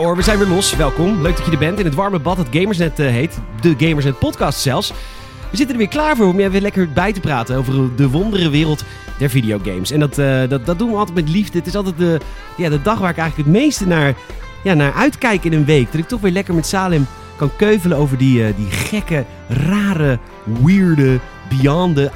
Hoor, we zijn weer los. Welkom. Leuk dat je er bent in het warme bad dat Gamersnet eh, heet. De Gamersnet podcast zelfs. We zitten er weer klaar voor om je weer lekker bij te praten over de wondere wereld der videogames. En dat, eh, dat, dat doen we altijd met liefde. Het is altijd de, ja, de dag waar ik eigenlijk het meeste naar, ja, naar uitkijk in een week. Dat ik toch weer lekker met Salem kan keuvelen over die, eh, die gekke, rare, weirde, beyond the,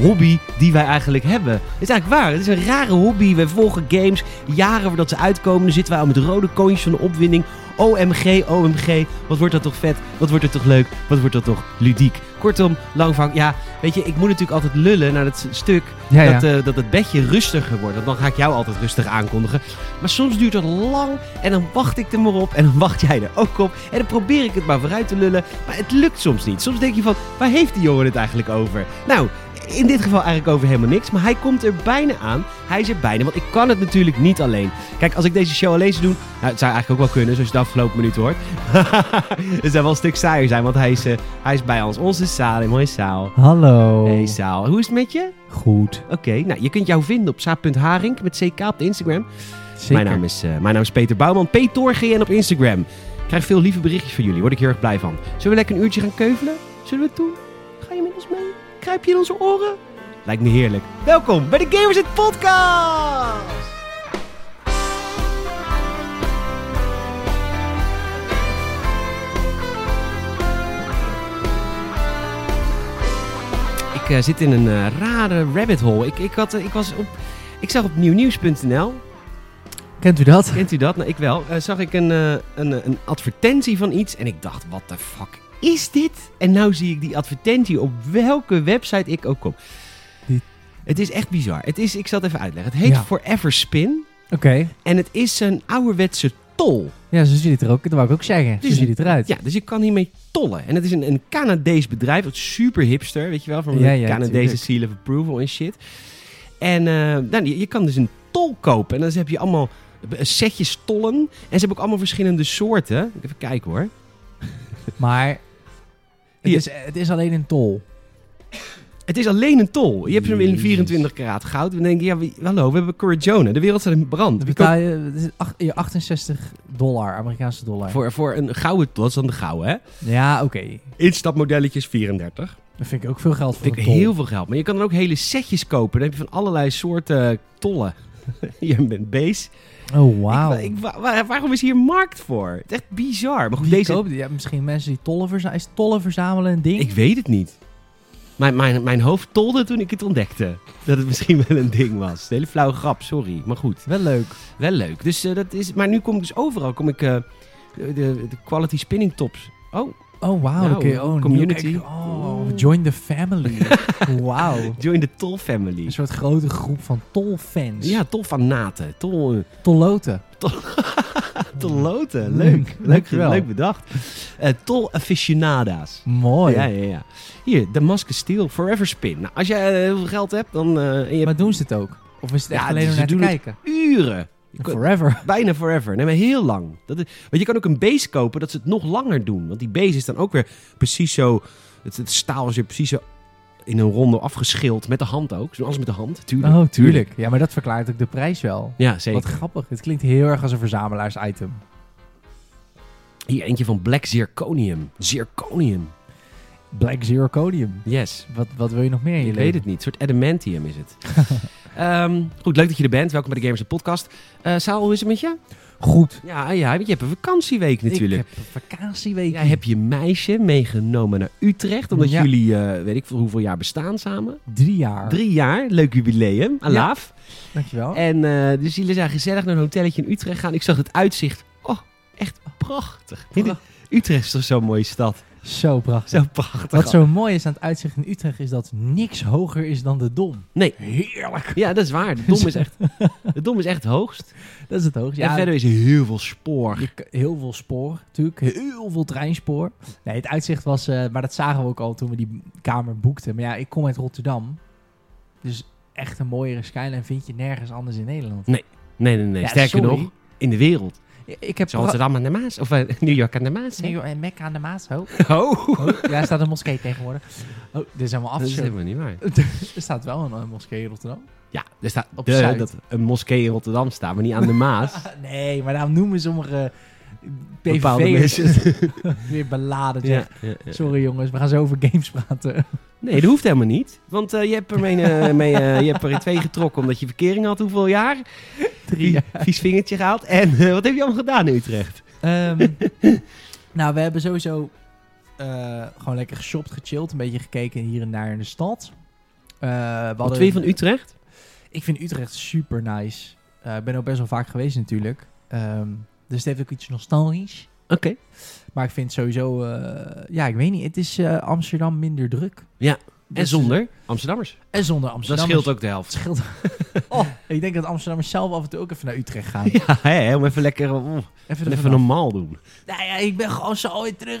hobby die wij eigenlijk hebben. Het is eigenlijk waar. Het is een rare hobby. Wij volgen games jaren voordat ze uitkomen. Dan zitten wij al met rode kontjes van de opwinding. OMG, OMG. Wat wordt dat toch vet? Wat wordt het toch leuk? Wat wordt dat toch ludiek? Kortom, lang van. Ja, weet je, ik moet natuurlijk altijd lullen naar het stuk Ja, ja. dat, eh, dat het bedje rustiger wordt. Want dan ga ik jou altijd rustig aankondigen. Maar soms duurt het lang en dan wacht ik er maar op. En dan wacht jij er ook op. En dan probeer ik het maar vooruit te lullen. Maar het lukt soms niet. Soms denk je van, waar heeft die jongen het eigenlijk over? Nou, in dit geval eigenlijk over helemaal niks. Maar hij komt er bijna aan. Hij is er bijna. Want ik kan het natuurlijk niet alleen. Kijk, als ik deze show alleen zou doen. Nou, het zou eigenlijk ook wel kunnen, zoals je de afgelopen minuut hoort. het zou wel een stuk saaier zijn, want hij is, eh, hij is bij ons. Onze Salim. Hoi Saal. Hallo. Hey Saal. Hoe is het met je? Goed. Oké, nou je kunt jou vinden op saap.haring met CK op de Instagram. Zeker. Mijn naam, is, eh, mijn naam is Peter Bouwman, PetorGN op Instagram. Ik krijg veel lieve berichtjes van jullie, word ik heel erg blij van. Zullen we lekker een uurtje gaan keuvelen? Zullen we het doen? Ga je met ons mee? Kruip je in onze oren? Lijkt me heerlijk. Welkom bij de Gamers het Podcast! Ik eh, zit in een eh, rare rabbit hole. Ik, ik, had, eh, ik, was op, ik zag op nieuwnieuws.nl Kent u dat? Kent u dat? Nou, ik wel. Zag ik een, een, een advertentie van iets en ik dacht, wat de fuck is dit? En nou zie ik die advertentie op welke website ik ook kom. Het is echt bizar. Het is, ik zal het even uitleggen. Het heet Ja. Forever Spin Oké. en het is een ouderwetse tol. Ja, zo ziet het er ook. Dat wou ik ook zeggen. Dus- zo ziet het eruit. Ja, dus je kan hiermee tollen. En het is een, een Canadees bedrijf, het is super hipster, weet je wel, van Ja, de ja, Canadese seal of approval en shit. En eh, nou, je, je kan dus een tol kopen en dan heb je allemaal setjes tollen. En ze hebben ook allemaal verschillende soorten. Even kijken hoor. Maar het is, het is alleen een tol. Het is alleen een tol. Je hebt hem in Jezus. 24 karaat goud. Dan denk je, ja, wie- hallo, we hebben Corrigione. De wereld staat in brand. Dan betaal je, het is ach- je 68 dollar, Amerikaanse dollar. voor, voor een gouden tol, dat is dan de gouden, hè? Ja, oké. Instapmodelletjes 34. Dat vind ik ook veel geld voor Vind ik een tol. heel veel geld. Maar je kan dan ook hele setjes kopen. Dan heb je van allerlei soorten tollen. Hier bent base. Oh, wauw. Ik, ik- waarom is hier markt voor? Het is echt bizar. Maar goed, Wie deze... koopt? Ja, misschien mensen die tollen verzamelen. Is tollen verzamelen een ding? Ik weet het niet. Mijn, mijn, mijn hoofd tolde toen ik het ontdekte. Dat het misschien wel een ding was. Een hele flauwe grap, sorry. Maar goed, Wel leuk. wel leuk. Dus, eh, dat is, maar nu kom ik dus overal. Kom ik eh, de, de quality spinning tops. Oh, Oh, wauw. Nou. Oh, community. Oh, join the family. Wauw. join the tol family. Een soort grote groep van tolfans. Ja, tol van naten. Tol, eh, Tolloten. tolloten. Mm, Leuk. leuk, dankjewel. leuk bedacht. Eh tol aficionada's. Mooi. Ja, ja, ja. Hier, Damascus Steel Forever Spin. Nou, als jij eh, heel veel geld hebt, dan... eh, je hebt Maar doen ze het ook? Of is het echt Ja, alleen om naar te kijken? uren. Kan- Forever. Bijna forever. Nee, maar heel lang. Dat is, want je kan ook een base kopen dat ze het nog langer doen. Want die base is dan ook weer precies zo... Het, het staal is weer precies zo in een ronde afgeschild. Met de hand ook. Zo alles met de hand. Tuurlijk. Oh, tuurlijk. Ja, maar dat verklaart ook de prijs wel. Ja, zeker. Wat grappig. Het klinkt heel erg als een verzamelaars-item. Hier eentje van Black Zirconium. Zirconium. Black Zirconium. Yes. Wat, wat wil je nog meer in je Ik leven? weet het niet. Een soort adamantium is het. Ehm, goed, leuk dat je er bent. Welkom bij de Gamers Podcast. Eh Saal, hoe is het met je? Goed. Ja, ja, je hebt een vakantieweek natuurlijk. Ik heb een vakantieweek. Jij hebt je meisje meegenomen naar Utrecht. Omdat Ja. jullie, eh, weet ik veel hoeveel jaar bestaan samen. Drie jaar. Drie jaar, leuk jubileum. Alaaf. Dankjewel. En eh, dus jullie zijn gezellig naar een hotelletje in Utrecht gaan. Ik zag het uitzicht. Oh, echt prachtig. Prachtig. Utrecht is toch zo'n mooie stad. Zo prachtig. Zo prachtig. Wat zo mooi is aan het uitzicht in Utrecht is dat niks hoger is dan de Dom. Nee. Heerlijk. Ja, dat is waar. De dom is echt, de dom is echt het hoogst. Dat is het hoogst. en verder is er heel veel spoor. Je heel veel spoor, natuurlijk. Heel veel treinspoor. Nee, het uitzicht was... eh, maar dat zagen we ook al toen we die kamer boekten. Maar ja, ik kom uit Rotterdam. Dus echt een mooiere skyline vind je nergens anders in Nederland. Nee, nee, nee. Ja, Sterker sorry. nog, in de wereld. Ik heb... Rotterdam aan de Maas. Of eh, New York aan de Maas. hè? Nee, joh, en Mekka aan de Maas. Ho. Oh, Ho. Ja, er staat een moskee tegenwoordig. Oh, dit is helemaal dat is helemaal niet waar. Er staat wel een, eh, moskee in Rotterdam. Ja, er staat Op de- Zuid. dat een moskee in Rotterdam staat, maar niet aan de Maas. nee, maar daarom noemen sommige Bepaalde PVV'ers mensen. weer beladen. ja, Zeg. ja, ja. Sorry jongens, we gaan zo over games praten. Nee, dat hoeft helemaal niet. Want eh, je, hebt er mee, eh, mee, eh, je hebt er in twee getrokken omdat je verkering had. Hoeveel jaar? Drie jaar. Vies vingertje gehaald. En eh, wat heb je allemaal gedaan in Utrecht? Ehm, nou, we hebben sowieso eh, gewoon lekker geshopt, gechilled. Een beetje gekeken hier en daar in de stad. We Wat je van Utrecht? Ik vind Utrecht super nice. Ik ben ook best wel vaak geweest natuurlijk. Ehm, dus het heeft ook iets nostalgisch. Oké. Maar ik vind sowieso... ja, ik weet niet. Het is Amsterdam minder druk. Ja, En Dus- zonder Amsterdammers. En zonder Dat Amsterdam. scheelt ook de helft. scheelt. oh, ik denk dat Amsterdammers zelf af en toe ook even naar Utrecht gaan. Ja, hè, om even lekker oh, Even, even, normaal doen. Nou ja, ik ben gewoon zo weer terug.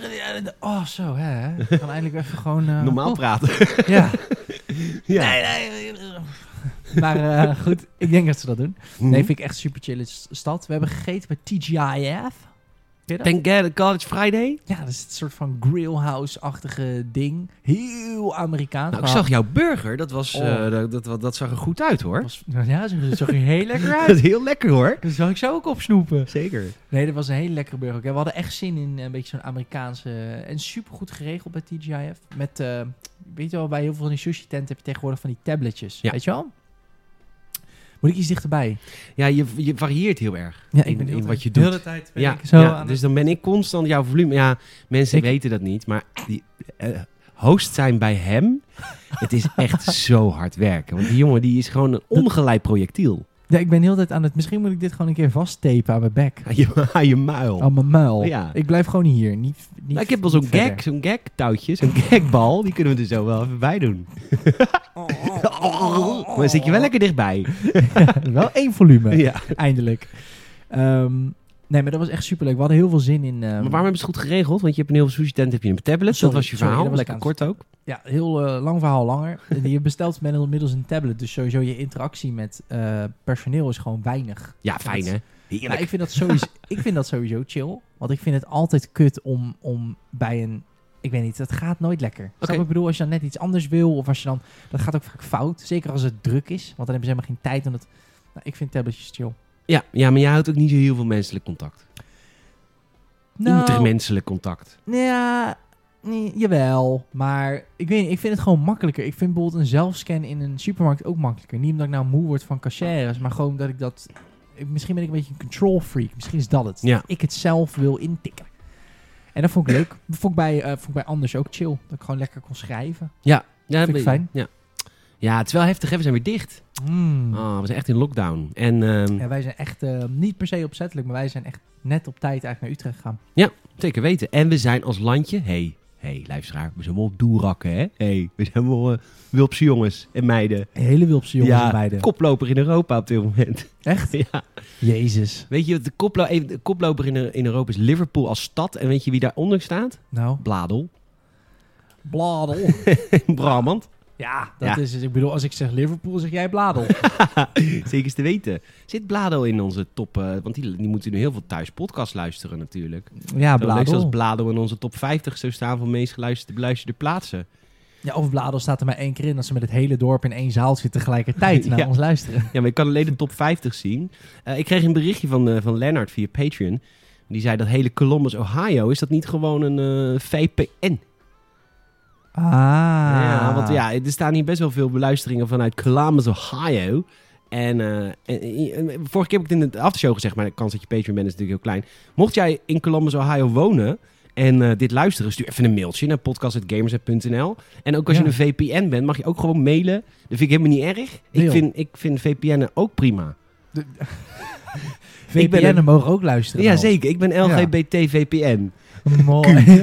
Oh, zo hè. Ik kan eindelijk even gewoon... eh, Normaal praten. Ja. ja. Nee, nee. Maar eh, goed, ik denk dat ze dat doen. Mhm. Nee, vind ik echt super chille s- stad. We hebben gegeten bij TGIF. Ken dat? Thank God, College Friday. Ja, dat is een soort van grillhouse-achtige ding. Heel Amerikaans. Nou, ik zag jouw burger. Dat, was, Oh. eh, dat, dat, dat, dat zag er goed uit hoor. was- Ja, dat zag er heel lekker Dat uit. is heel lekker hoor. Dat zou ik zo ook opsnoepen. Zeker. Nee, dat was een hele lekkere burger. We hadden echt zin in een beetje zo'n Amerikaanse... En super goed geregeld bij TGIF. Met, eh, weet je wel, bij heel veel van die sushi-tenten heb je tegenwoordig van die tabletjes. Ja. Weet je wel? Moet ik iets dichterbij? Ja, je, je varieert heel erg Ja, in, de hele in wat je de doet. hele tijd ben Ja, ik zo ja, aan dus dan ben ik constant jouw volume. Ja, mensen Ik- weten dat niet, maar die, host zijn bij hem, het is echt zo hard werken. Want die jongen die is gewoon een ongeleid projectiel. Ja, ik ben heel de tijd aan het... Misschien moet ik dit gewoon een keer vasttapen aan mijn bek. Aan je, aan je muil. Aan mijn muil. Ja. Ik blijf gewoon hier. Niet, niet, Nou, ik heb wel zo'n gag, zo'n gag touwtje, zo'n gagbal. Die kunnen we er zo wel even bij doen. Maar dan zit je wel lekker dichtbij. wel één volume. Ja. Eindelijk. Ehm, nee, maar dat was echt superleuk. We hadden heel veel zin in... ehm, Maar waarom hebben ze het goed geregeld? Want je hebt een heel veel sushi tent, heb je een tablet. Sorry, dat was je sorry, verhaal. dat was lekker kort ook. Ja, heel eh, lang verhaal langer. Je bestelt met inmiddels een tablet. Dus sowieso je interactie met eh, personeel is gewoon weinig. Ja, fijn hè? Heerlijk. Ik vind, dat sowieso, ik vind dat sowieso chill. Want ik vind het altijd kut om, om bij een... Ik weet niet, het gaat nooit lekker. Snap wat Ik bedoel, als je dan net iets anders wil... Of als je dan... Dat gaat ook vaak fout. Zeker als het druk is. Want dan hebben ze helemaal geen tijd om het... Nou, ik vind tabletjes chill. Ja, ja, maar jij houdt ook niet zo heel veel menselijk contact. Nou, Intermenselijk contact. Ja, nee, jawel. Maar ik weet niet, ik vind het gewoon makkelijker. Ik vind bijvoorbeeld een zelfscan in een supermarkt ook makkelijker. Niet omdat ik nou moe word van cashiers, maar gewoon dat ik dat... ik- Misschien ben ik een beetje een control freak. Misschien is dat het. Ja. Dat Ik het zelf wil intikken. En dat vond ik leuk. Dat vond ik bij, eh, vond ik bij Anders ook chill. Dat ik gewoon lekker kon schrijven. Ja, ja Vind ik fijn. Ja. Ja, het is wel heftig, hè? we zijn weer dicht. Mm. Oh, we zijn echt in lockdown. En ehm, Ja, wij zijn echt, eh, niet per se opzettelijk, maar wij zijn echt net op tijd eigenlijk naar Utrecht gegaan. zeker weten. En we zijn als landje, hey, hey, luisteraar, we zijn wel doerakken, hè? Hey, we zijn wel eh, Wilpse jongens en meiden. Hele wilpse jongens ja, en meiden. koploper in Europa op dit moment. Echt? ja. Jezus. Weet je, de, koplo even, de koploper in, in Europa is Liverpool als stad. En weet je wie daaronder staat? Nou, Bladel. bladel. Brabant. Ja, dat Ja. is het. Ik bedoel, als ik zeg Liverpool, zeg jij Bladel. Zeker te weten. Zit Bladel in onze top... eh, want die, die moeten nu heel veel thuis podcast luisteren natuurlijk. ja, Zo leuk zoals Bladel. Bladel in onze top 50 zou staan van meest geluisterde beluisterde plaatsen. Ja, of Bladel staat er maar één keer in dat ze met het hele dorp in één zaal zitten tegelijkertijd naar Ja. ons luisteren. Ja, maar ik kan alleen de top 50 zien. Eh, ik kreeg een berichtje van, eh van Lennart via Patreon. Die zei dat hele Columbus, Ohio, is dat niet gewoon een VPN? Ah. Ja, want ja, er staan hier best wel veel beluisteringen vanuit Columbus, Ohio. En, eh, en- vorige keer heb ik het in de aftershow gezegd, maar de kans dat je Patreon bent is natuurlijk heel klein. Mocht jij in Columbus, Ohio wonen en eh, dit luisteren, stuur even een mailtje naar podcast.gamersnet.nl. En ook als Ja. je een VPN bent, mag je ook gewoon mailen. Dat vind ik helemaal niet erg. Ik vind, ik vind VPN'en ook prima. Ik ben VPN'en mogen ook luisteren. Ja, zeker. Ik ben LGBT-VPN. Mooi.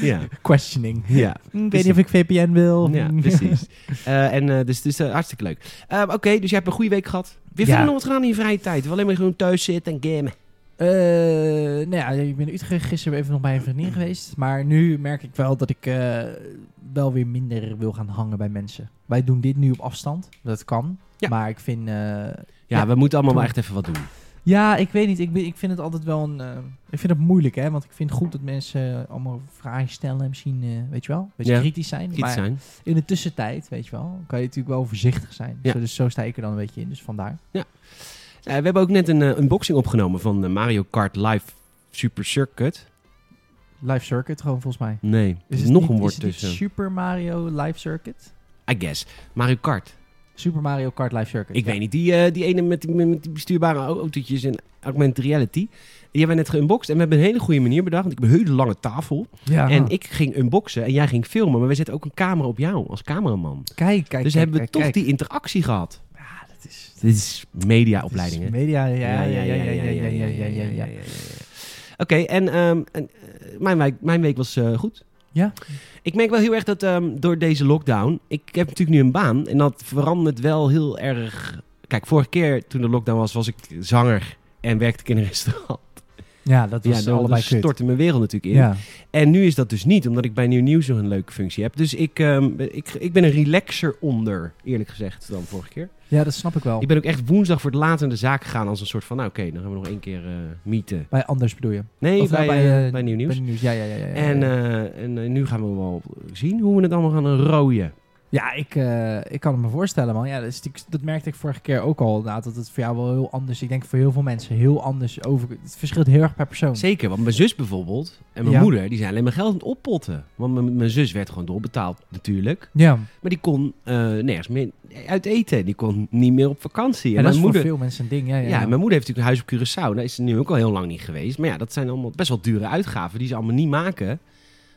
Ja, Questioning. ja. Ik weet niet of ik VPN wil. Ja, precies. Eh, en eh, dus, dus hartstikke leuk. Eh, Oké, dus je hebt een goede week gehad. Weer Ja. verder nog wat gedaan in je vrije tijd? Of alleen maar gewoon thuis zitten en gamen? Nou ja, ik ben in Utrecht gisteren even nog bij een vriendin geweest. Maar nu merk ik wel dat ik wel weer minder wil gaan hangen bij mensen. Wij doen dit nu op afstand. Dat kan. Ja. Maar ik vind... Ja, we moeten allemaal wel toen- echt even wat doen. Ja, ik weet niet. Ik, ben- ik vind het altijd wel een... eh, ik vind het moeilijk, hè. Want ik vind het goed dat mensen eh, allemaal vragen stellen. en Misschien, eh, weet je wel, een beetje Ja, kritisch zijn. Kritisch maar zijn. in de tussentijd, weet je wel, kan je natuurlijk wel voorzichtig zijn. Ja. Zo, dus zo sta ik er dan een beetje in. Dus vandaar. Eh, we hebben ook net een unboxing opgenomen van Mario Kart Live Super Circuit. Live Circuit gewoon volgens mij. Nee, er Is is het nog niet- een is woord het niet tussen. Super Mario Live Circuit? I guess. Mario Kart. Super Mario Kart Live Circuit. Ik ja. weet niet, die, eh, die ene met die, met die bestuurbare au- autootjes en augmented reality. Die hebben we net geunboxed en we hebben een hele goede manier bedacht. Want ik heb een hele lange tafel. Ja. En ik ging unboxen en jij ging filmen. Maar we zetten ook een camera op jou als cameraman. Kijk, kijk, dus kijk, hebben we kijk, toch kijk. die interactie gehad. Ja, dat is... Dit is mediaopleiding, hè? Media, ja, ja, ja, ja, ja, ja, ja, ja, ja, ja. Oké, en, ehm, en, eh, mijn, week, mijn week was eh, goed. Ja? Ik merk wel heel erg dat ehm, door deze lockdown... Ik heb natuurlijk nu een baan en dat verandert wel heel erg... Kijk, vorige keer toen de lockdown was, was ik zanger en werkte ik in een restaurant. Ja, dat was ja, dan allebei dan kut. stortte mijn wereld natuurlijk in. Ja. En nu is dat dus niet, omdat ik bij Nieuw Nieuws nog een leuke functie heb. Dus ik, ehm, ben- ik, ik ben een relaxer onder, eerlijk gezegd, dan vorige keer. ja, dat snap ik wel. Ik ben ook echt woensdag voor het laat naar de zaak gegaan als een soort van... Nou oké, dan gaan we nog één keer eh mieten. Bij Anders bedoel je? Nee, Of nou, bij, bij, eh, eh, bij Nieuw Nieuws. Bij nieuws. Ja, ja, ja. ja, ja. En, eh, en eh, nu gaan we wel zien hoe we het allemaal gaan rooien. Ja, ik, eh, ik kan het me voorstellen, man. Ja, dat, is, dat merkte ik vorige keer ook al. inderdaad, dat het voor jou wel heel anders... Ik denk voor heel veel mensen heel anders over... Het verschilt heel erg per persoon. Zeker, want mijn zus bijvoorbeeld en mijn Ja. moeder, die zijn alleen maar geld aan het oppotten. Want mijn, mijn zus werd gewoon doorbetaald natuurlijk. Ja, Maar die kon eh, nergens meer uit eten. Die kon niet meer op vakantie. en En dat is mijn voor moeder, veel mensen een ding. Ja, ja, ja, ja. mijn moeder heeft natuurlijk een huis op Curaçao. Daar is ze nu ook al heel lang niet geweest. Maar ja, dat zijn allemaal best wel dure uitgaven die ze allemaal niet maken.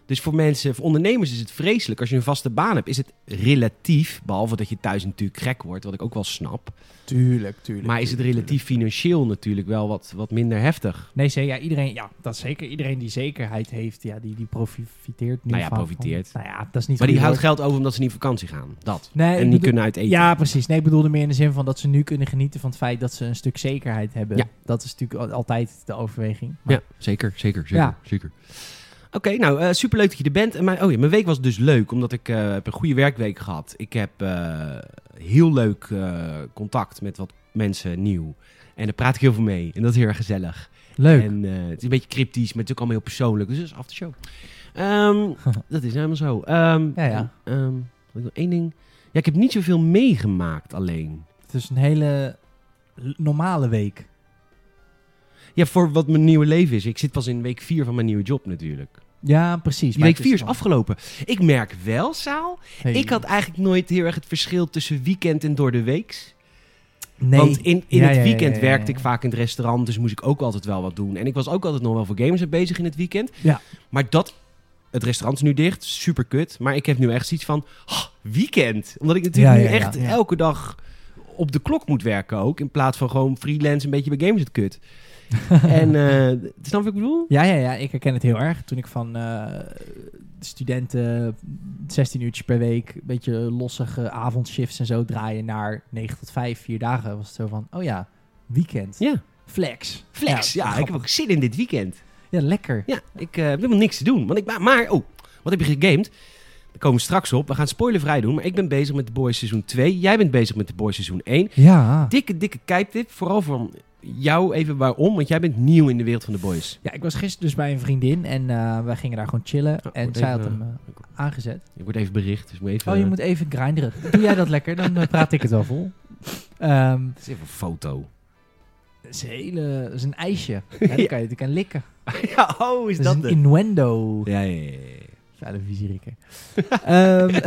Dus voor mensen, voor ondernemers is het vreselijk. Als je een vaste baan hebt, is het relatief, behalve dat je thuis natuurlijk gek wordt, wat ik ook wel snap. Tuurlijk, tuurlijk. Maar is het tuurlijk, relatief financieel natuurlijk wel wat, wat minder heftig. Nee, zeker. Ja, iedereen, ja, dat is zeker. Iedereen die zekerheid heeft, ja, die, die profiteert nu Nou ja, van- profiteert. van- nou ja, dat is niet Maar die houdt geld over omdat ze niet op vakantie gaan. Dat. Nee, en ik niet bedoel- kunnen uit eten. Ja, precies. Nee, ik bedoelde meer in de zin van dat ze nu kunnen genieten van het feit dat ze een stuk zekerheid hebben. Ja. Dat is natuurlijk al- altijd de overweging. Maar- Ja, zeker, zeker, zeker. Ja. zeker. Oké, nou, eh, superleuk dat je er bent. En mijn, oh ja, mijn week was dus leuk, omdat ik eh, heb een goede werkweek gehad. Ik heb eh, heel leuk contact met wat mensen nieuw. En daar praat ik heel veel mee. En dat is heel erg gezellig. Leuk. En het is een beetje cryptisch, maar het is ook allemaal heel persoonlijk. Dus dat is after show. Ehm, dat is helemaal zo. Ehm, Ja, ja. wat ik één ding. Ja, ik heb niet zoveel meegemaakt alleen. Het is een hele normale week. Ja, voor wat mijn nieuwe leven is. Ik zit pas in week 4 van mijn nieuwe job natuurlijk. Ja, precies. Die maar week 4 is afgelopen. Ik merk wel, Saal. Hey. Ik had eigenlijk nooit heel erg het verschil tussen weekend en door de weeks. Nee. Want in, in Ja, het weekend ja, ja, werkte ik vaak in het restaurant, dus moest ik ook altijd wel wat doen. En ik was ook altijd nog wel voor gamers bezig in het weekend. Ja. Maar dat, het restaurant is nu dicht, super kut. Maar ik heb nu echt zoiets van, "Ah, weekend. Omdat ik natuurlijk nu echt elke dag op de klok moet werken ook. In plaats van gewoon freelance een beetje bij gamers het kut. en, eh snap wat ik bedoel? Ja, ja, ja, ik herken het heel erg. Toen ik van eh, studenten 16 uurtjes per week, een beetje lossige avondshifts en zo draaien naar 9 tot 5, vier dagen, was het zo van, oh ja, weekend. Ja, Flex. flex. Ja, ik heb ook zin in dit weekend. Ja, lekker. Ja, ik eh, heb helemaal niks te doen. Want ik, maar- maar, oh, wat heb je gegamed? Daar komen we straks op. We gaan spoilervrij doen. Maar ik ben bezig met The Boys seizoen 2. Jij bent bezig met The Boys seizoen 1. Ja. Dikke, dikke kijktip. Vooral van jou even waarom. Want jij bent nieuw in de wereld van The Boys. Ja, ik was gisteren dus bij een vriendin en eh, wij gingen daar gewoon chillen. Ja, en zij even, had hem eh, aangezet. Ik word even bericht. Dus moet even... Oh, je moet even grinderen. Doe jij dat lekker, dan praat ik het wel vol. Ehm Het is even een foto. dat is, hele, is een ijsje. Ja, dan kan je het kan likken. ja, oh, is Dat, het? een innuendo. Ja, ja, ja. Vuile vizierike. Ehm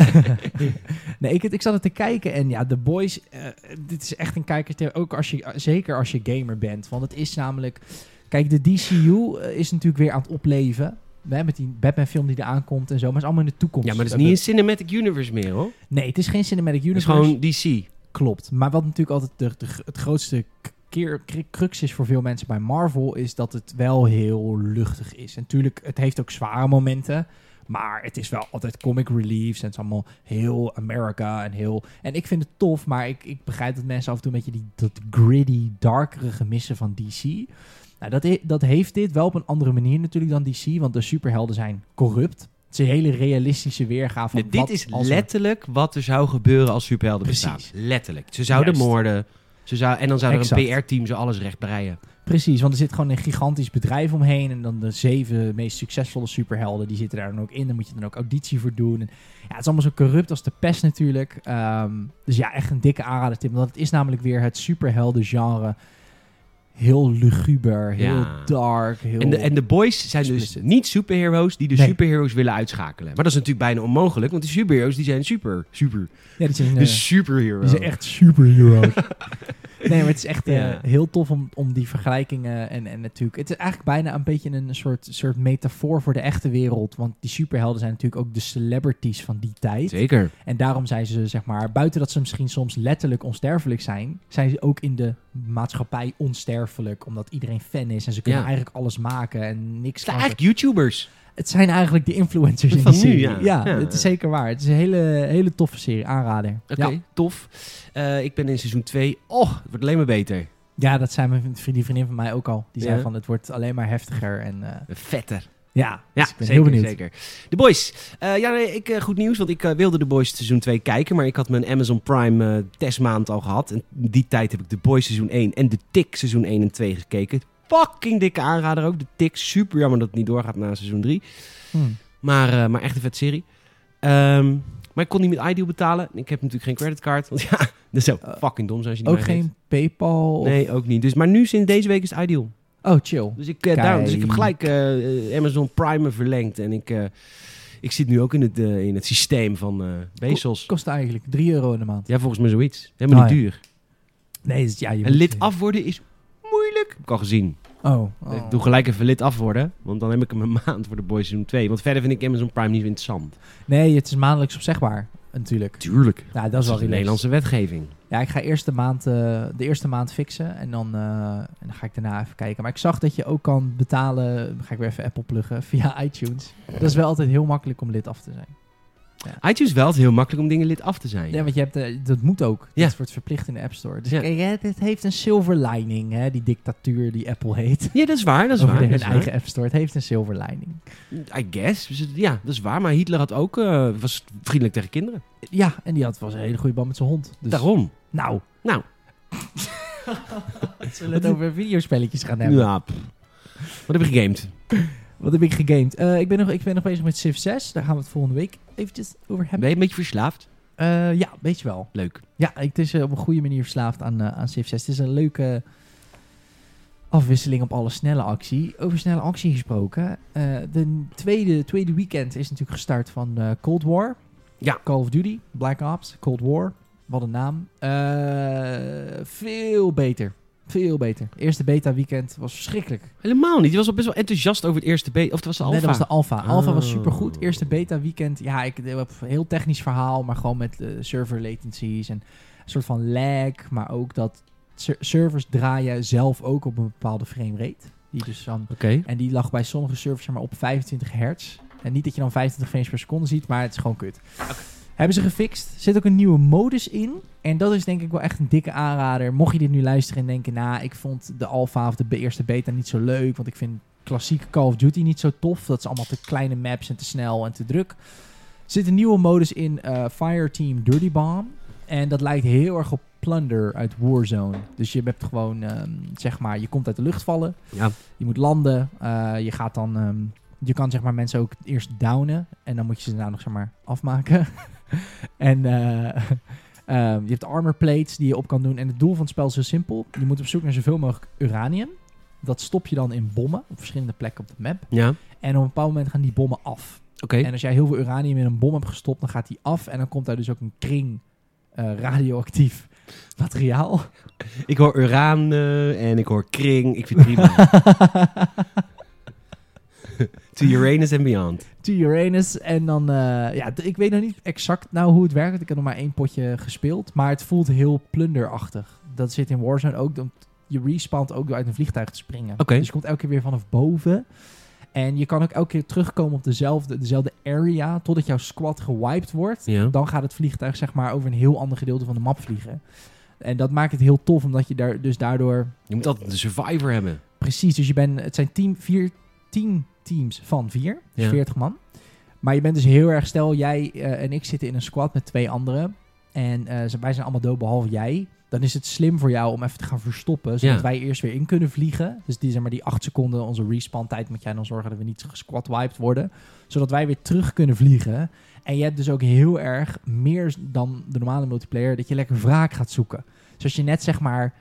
nee, ik, ik zat er te kijken en ja, The Boys, eh, dit is echt een kijker, ook als je, zeker als je gamer bent. Want het is namelijk, kijk, de DCU eh, is natuurlijk weer aan het opleven. Hè, met die Batman film die er aankomt en zo, maar het is allemaal in de toekomst. Ja, maar dat is niet een cinematic universe meer, hoor. Nee, het is geen Cinematic Het is Universe. gewoon DC. Klopt. Maar wat natuurlijk altijd de, de- het grootste keer, crux is voor veel mensen bij Marvel, is dat het wel heel luchtig is. En natuurlijk, het heeft ook zware momenten. Maar het is wel altijd comic reliefs. En het is allemaal heel America en heel... En ik vind het tof, maar ik, ik begrijp dat mensen af en toe een beetje die dat gritty, darkere gemissen van DC. Nou, dat, he- dat heeft dit wel op een andere manier natuurlijk dan DC. Want de superhelden zijn corrupt. Het is een hele realistische weergave van Nee, dit wat is er- letterlijk wat er zou gebeuren als superhelden Precies. bestaan. Letterlijk. Ze zouden Juist. moorden. Ze zou, en dan zou er Exact. een PR-team zo alles recht breien. Precies, want er zit gewoon een gigantisch bedrijf omheen. En dan de zeven meest succesvolle superhelden, die zitten daar dan ook in. Dan moet je dan ook auditie voor doen. En ja, het is allemaal zo corrupt als de pest natuurlijk. Ehm, dus ja, echt een dikke aanrader, Tim. Want het is namelijk weer het superhelden genre. Heel luguber, heel Ja. dark, heel... En de, en de boys zijn dus Explicit. niet superheroes die de Nee. superheroes willen uitschakelen. Maar dat is natuurlijk bijna onmogelijk, want die superheroes die zijn super, super. ja, die zijn, De superhero. die zijn echt superheroes. nee, maar het is echt eh, heel tof om, om die vergelijkingen en, en natuurlijk... Het is eigenlijk bijna een beetje een soort, soort metafoor voor de echte wereld. Want die superhelden zijn natuurlijk ook de celebrities van die tijd. Zeker. En daarom zijn ze, zeg maar, buiten dat ze misschien soms letterlijk onsterfelijk zijn, zijn ze ook in de maatschappij onsterfelijk. Omdat iedereen fan is en ze kunnen Ja. eigenlijk alles maken en niks Het zijn eigenlijk YouTubers. Het zijn eigenlijk de influencers in Van die nu, serie. ja. Ja, Ja. het is zeker waar. Het is een hele, hele toffe serie, aanrader. Oké, tof. Eh, ik ben in seizoen 2. Oh, het wordt alleen maar beter. ja, dat zei mijn vriendin van mij ook al. Die zei van, het wordt alleen maar heftiger. En eh, Vetter. Ja, Ja, dus ik ben zeker, heel benieuwd. zeker. De Boys. Eh, ja, nee, ik, eh, goed nieuws, want ik eh, wilde de Boys seizoen 2 kijken, maar ik had mijn Amazon Prime testmaand al gehad. En die tijd heb ik de Boys seizoen 1 en de Tick seizoen 1 en 2 gekeken. Fucking dikke aanrader ook. De Tick, super jammer dat het niet doorgaat na seizoen 3. Hm. Maar, maar echt een vet serie. Ehm, maar ik kon niet met iDeal betalen. Ik heb natuurlijk geen creditcard. Want ja, dat zou Eh, fucking dom zijn als je die Ook geen Paypal? of- Nee, ook niet. Dus, maar nu sinds deze week is Ideal. Oh, chill. Dus ik, eh, daarom, dus ik heb gelijk eh, eh, Amazon Prime verlengd. En ik, eh, ik zit nu ook in het, in het systeem van eh Bezos. Kost eigenlijk 3 euro in de maand. Ja, volgens mij zoiets. Helemaal Oh, niet ja. duur. Nee, dus ja, je En lid af worden is moeilijk. Heb ik al gezien. Oh. Ik oh. doe gelijk even lid af worden. Want dan heb ik hem een maand voor de Boys Seizoen 2. Want verder vind ik Amazon Prime niet zo interessant. Nee, het is maandelijks opzegbaar, natuurlijk. Tuurlijk. Nou, dat is wel de. Nederlandse wetgeving. Ja, ik ga eerst de maand, eh, de eerste maand fixen en dan, eh, en dan ga ik daarna even kijken. Maar ik zag dat je ook kan betalen, ga ik weer even Apple pluggen, via iTunes. Dat is wel altijd heel makkelijk om lid af te zijn. iTunes wel, het heel makkelijk om dingen lid af te zijn. Ja, want je hebt, eh, dat moet ook. Ja. Dat wordt verplicht in de App Store. Dus Ja. kijk, dit heeft een silver lining, hè, die dictatuur die Apple heet. Ja, dat is waar. Dat is Over waar. de- dat hun is eigen App Store. Het heeft een silver lining. I guess. Dus het- Ja, dat is waar. Maar Hitler had ook, eh, was vriendelijk tegen kinderen. Ja, en die had was een hele goede band met zijn hond. Dus, Daarom. Nou. Nou. Zullen we het over videospelletjes gaan hebben? Ja, pff. Wat heb je gegamed? Wat heb ik gegamed? Eh, ik, ben nog, ik ben nog bezig met Civ 6. Daar gaan we het volgende week eventjes over Ben hebben. je een beetje verslaafd? Eh, ja, weet je wel. Leuk. Ja, ik, het is eh, op een goede manier verslaafd aan, aan Civ 6. Het is een leuke afwisseling op alle snelle actie. Over snelle actie gesproken. de tweede, tweede weekend is natuurlijk gestart van Cold War. Ja. Call of Duty, Black Ops, Cold War. Wat een naam. Veel beter. Veel beter. Eerste beta weekend was verschrikkelijk. Helemaal niet. Je was al best wel enthousiast over het eerste beta. Of het was de alpha. Nee, dat was de alpha. Alpha was Oh. supergoed. Eerste beta weekend. Ja, ik heb een heel technisch verhaal, maar gewoon met eh, server latencies en een soort van lag. Maar ook dat ser- servers draaien zelf ook op een bepaalde frame rate. Die dus dan, en die lag bij sommige servers maar, op 25 hertz. En niet dat je dan 25 frames per seconde ziet, maar het is gewoon kut. Hebben ze gefixt. Er zit ook een nieuwe modus in. En dat is denk ik wel echt een dikke aanrader. Mocht je dit nu luisteren en denken... Nou, ik vond de alpha of de eerste beta niet zo leuk. Want ik vind klassieke Call of Duty niet zo tof. Dat is allemaal te kleine maps en te snel en te druk. Er zit een nieuwe modus in eh Fireteam Dirty Bomb. En dat lijkt heel erg op Plunder uit Warzone. Dus je hebt gewoon, ehm, zeg maar, je komt uit de lucht vallen. Ja. Je moet landen. eh, je gaat dan... ehm, je kan zeg maar mensen ook eerst downen. En dan moet je ze daarna nog zeg maar afmaken. en eh, ehm, je hebt armor plates die je op kan doen. En het doel van het spel is heel simpel. Je moet op zoek naar zoveel mogelijk uranium. Dat stop je dan in bommen op verschillende plekken op de map. Ja. En op een bepaald moment gaan die bommen af. Oké. En als jij heel veel uranium in een bom hebt gestopt, dan gaat die af. En dan komt daar dus ook een kring eh, radioactief materiaal. Ik hoor uraan en ik hoor kring. Ik vind het prima. to Uranus and beyond. to Uranus. En dan, eh, ja, ik weet nog niet exact nou hoe het werkt. Ik heb nog maar één potje gespeeld. Maar het voelt heel plunderachtig. Dat zit in Warzone ook. Je respawnt ook door uit een vliegtuig te springen. Dus je komt elke keer weer vanaf boven. En je kan ook elke keer terugkomen op dezelfde, dezelfde area. Totdat jouw squad gewiped wordt. Dan gaat het vliegtuig zeg maar over een heel ander gedeelte van de map vliegen. En dat maakt het heel tof. Omdat je daar dus daardoor Je moet altijd de survivor hebben. Precies, dus je bent, het zijn team, vier, tien teams van vier, dus Ja. 40 man. Maar je bent dus heel erg, stel jij eh, en ik zitten in een squad met twee anderen. En eh, wij zijn allemaal dood behalve jij. dan is het slim voor jou om even te gaan verstoppen, zodat Ja. wij eerst weer in kunnen vliegen. Dus die, zeg maar, die acht seconden, onze respawn tijd, moet jij dan zorgen dat we niet gesquad wiped worden. Zodat wij weer terug kunnen vliegen. En je hebt dus ook heel erg, meer dan de normale multiplayer, dat je lekker wraak gaat zoeken. Dus als je net zeg maar,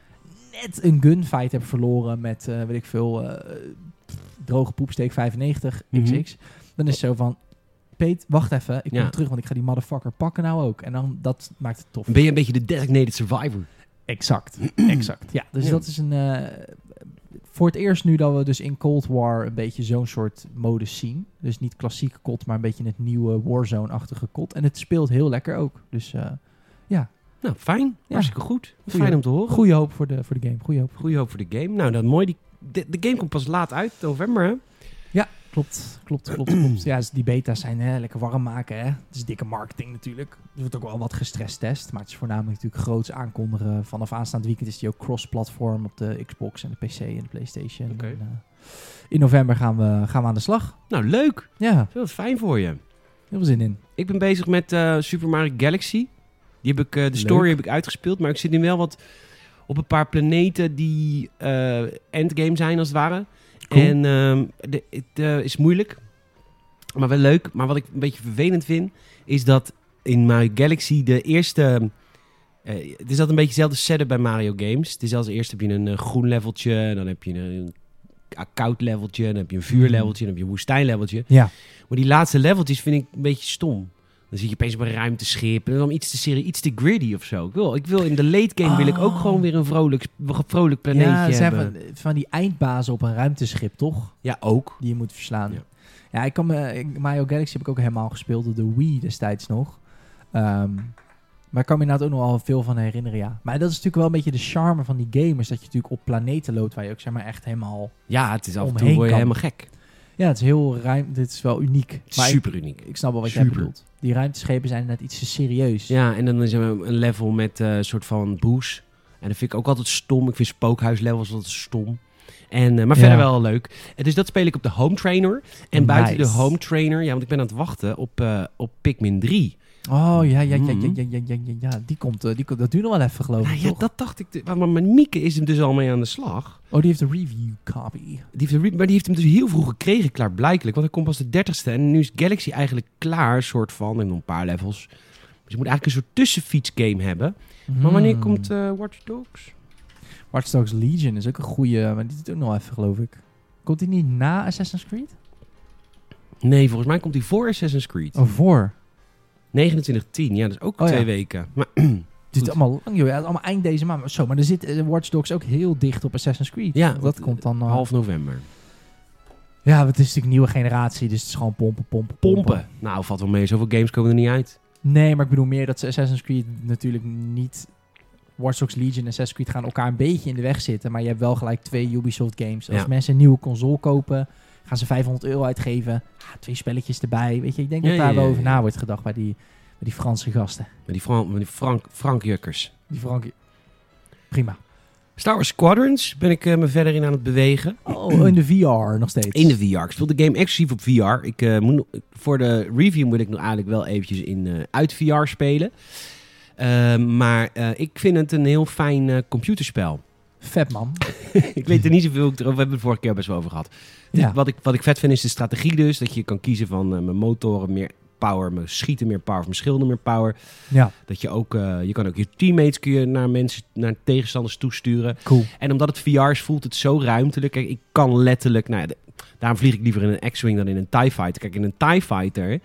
net een gunfight hebt verloren met, eh, weet ik veel, droge poepsteek 95 Mhm. XX, dan is het zo van, Peet, wacht even, ik kom Ja. terug, want ik ga die motherfucker pakken nou ook. En dan, dat maakt het tof. Ben je een beetje de designated survivor? Exact, exact. Ja, dus Ja. dat is een. eh, voor het eerst nu dat we dus in Cold War een beetje zo'n soort modus zien. Dus niet klassieke COD, maar een beetje het nieuwe Warzone-achtige COD. En het speelt heel lekker ook. Dus eh Nou, fijn. Ja. Hartstikke goed. Goeie- Fijn om te horen. goede hoop voor de, voor de game. Goede hoop. Goeie hoop voor de game. Nou, dat mooi. Die, de, de game komt pas laat uit, november, hè? Klopt, klopt, klopt, klopt. Ja, dus die beta's zijn hè, lekker warm maken. Hè. Het is dikke marketing natuurlijk. Er wordt ook wel wat gestrest test. Maar het is voornamelijk natuurlijk groots aankondigen. Vanaf aanstaand weekend is die ook cross-platform op de Xbox en de PC en de PlayStation. Oké. En, eh, in november gaan we, gaan we aan de slag. Nou, leuk. Ja, Veel fijn voor je. heel veel zin in. Ik ben bezig met eh, Super Mario Galaxy. Die heb ik, eh, de story Leuk. heb ik uitgespeeld, maar ik zit nu wel wat op een paar planeten die eh, endgame zijn als het ware. Cool. En ehm, de, het eh, is moeilijk, maar wel leuk. Maar wat ik een beetje vervelend vind, is dat in Mario Galaxy de eerste... eh, het is altijd een beetje hetzelfde setup bij Mario games. Het is als eerst heb je een groen leveltje, en dan heb je een, koud leveltje, dan heb je een vuurleveltje, en dan heb je een woestijnleveltje. Ja. Maar die laatste leveltjes vind ik een beetje stom. Dan zit je opeens op een ruimteschip. En dan iets te serie, iets te griddy of zo. Ik wil, ik wil in de late game wil ik ook gewoon weer een vrolijk, vrolijk planeetje ja, zijn hebben. van, van die eindbazen op een ruimteschip, toch? Ja, ook. Die je moet verslaan. Ja. Ja, ik kan me, ik- Mario Galaxy heb ik ook helemaal gespeeld op de Wii destijds nog. Ehm, maar ik kan me inderdaad ook nog wel veel van herinneren, ja. Maar dat is natuurlijk wel een beetje de charme van die game. Is dat je natuurlijk op planeten loopt waar je ook zeg maar echt helemaal... Ja, het is af en toe helemaal gek. Ja, het is heel ruim. Dit is wel uniek. Maar Super uniek. ik snap wel wat jij bedoelt. Die ruimteschepen zijn net iets te serieus. Ja, en dan is er een level met eh, een soort van boos. En dat vind ik ook altijd stom. Ik vind spookhuislevels altijd stom. En, eh, maar Ja. verder wel leuk. En dus dat speel ik op de home trainer. En buiten de home trainer, ja, want ik ben aan het wachten op, eh, op Pikmin 3. Oh, ja, ja, ja, ja, Mhm. ja, ja, ja, ja, ja. Die komt, eh, die komt, dat duurt nog wel even, geloof Nou ik, ja, toch? dat dacht ik. Maar, maar mijn Mieke is hem dus al mee aan de slag. Oh, die heeft een review copy. Die heeft een maar die heeft hem dus heel vroeg gekregen, klaarblijkelijk. Want hij komt pas de 30ste. En nu is Galaxy eigenlijk klaar, soort van. En nog een paar levels. Dus je moet eigenlijk een soort tussenfietsgame hebben. Maar wanneer Hmm. komt eh, Watch Dogs? Watch Dogs Legion is ook een goede, maar die doet ook nog even, geloof ik. Komt die niet na Assassin's Creed? Nee, volgens mij komt hij voor Assassin's Creed. Oh, voor. 2910, ja, dat is ook Oh, twee ja. weken. Maar Het is allemaal lang, joh. Allemaal eind deze maand. Maar Zo, maar er zit eh, Watch Dogs ook heel dicht op Assassin's Creed. Ja, dat want, komt dan... eh, half november. Ja, het is natuurlijk nieuwe generatie, dus het is gewoon pompen, pompen, pompen. Pompen. Nou, valt wel mee. Zoveel games komen er niet uit. Nee, maar ik bedoel meer dat ze Assassin's Creed natuurlijk niet... Watch Dogs Legion en Assassin's Creed gaan elkaar een beetje in de weg zitten. Maar je hebt wel gelijk twee Ubisoft games. Als Ja. mensen een nieuwe console kopen, gaan ze 500 euro uitgeven. Ah, twee spelletjes erbij. Weet je, ik denk Ja, dat daar ja, wel over na wordt gedacht bij die, bij die Franse gasten. Met die, Fran met die Frank, Frank Jukkers. Die Frank... Prima. Star Wars Squadrons ben ik eh, me verder in aan het bewegen. Oh, in de VR nog steeds. In de VR. Ik speel de game exclusief op VR. Ik, eh, moet, voor de review moet ik nog eigenlijk wel eventjes in, eh, uit VR spelen. Eh, maar ik vind het een heel fijn computerspel. Vet, man. ik weet er niet zoveel over. We hebben het vorige keer best wel over gehad. Ja. wat, ik, wat ik vet vind is de strategie dus. Dat je kan kiezen van eh, mijn motoren meer power, mijn schieten meer power, mijn schilden meer power. Ja, Dat je ook, eh, je kan ook je teammates kun je naar mensen, naar tegenstanders toesturen. cool. En omdat het VR is, voelt het zo ruimtelijk. Kijk, ik kan letterlijk... Nou ja, de- daarom vlieg ik liever in een X-Wing dan in een TIE Fighter. Kijk, in een TIE Fighter...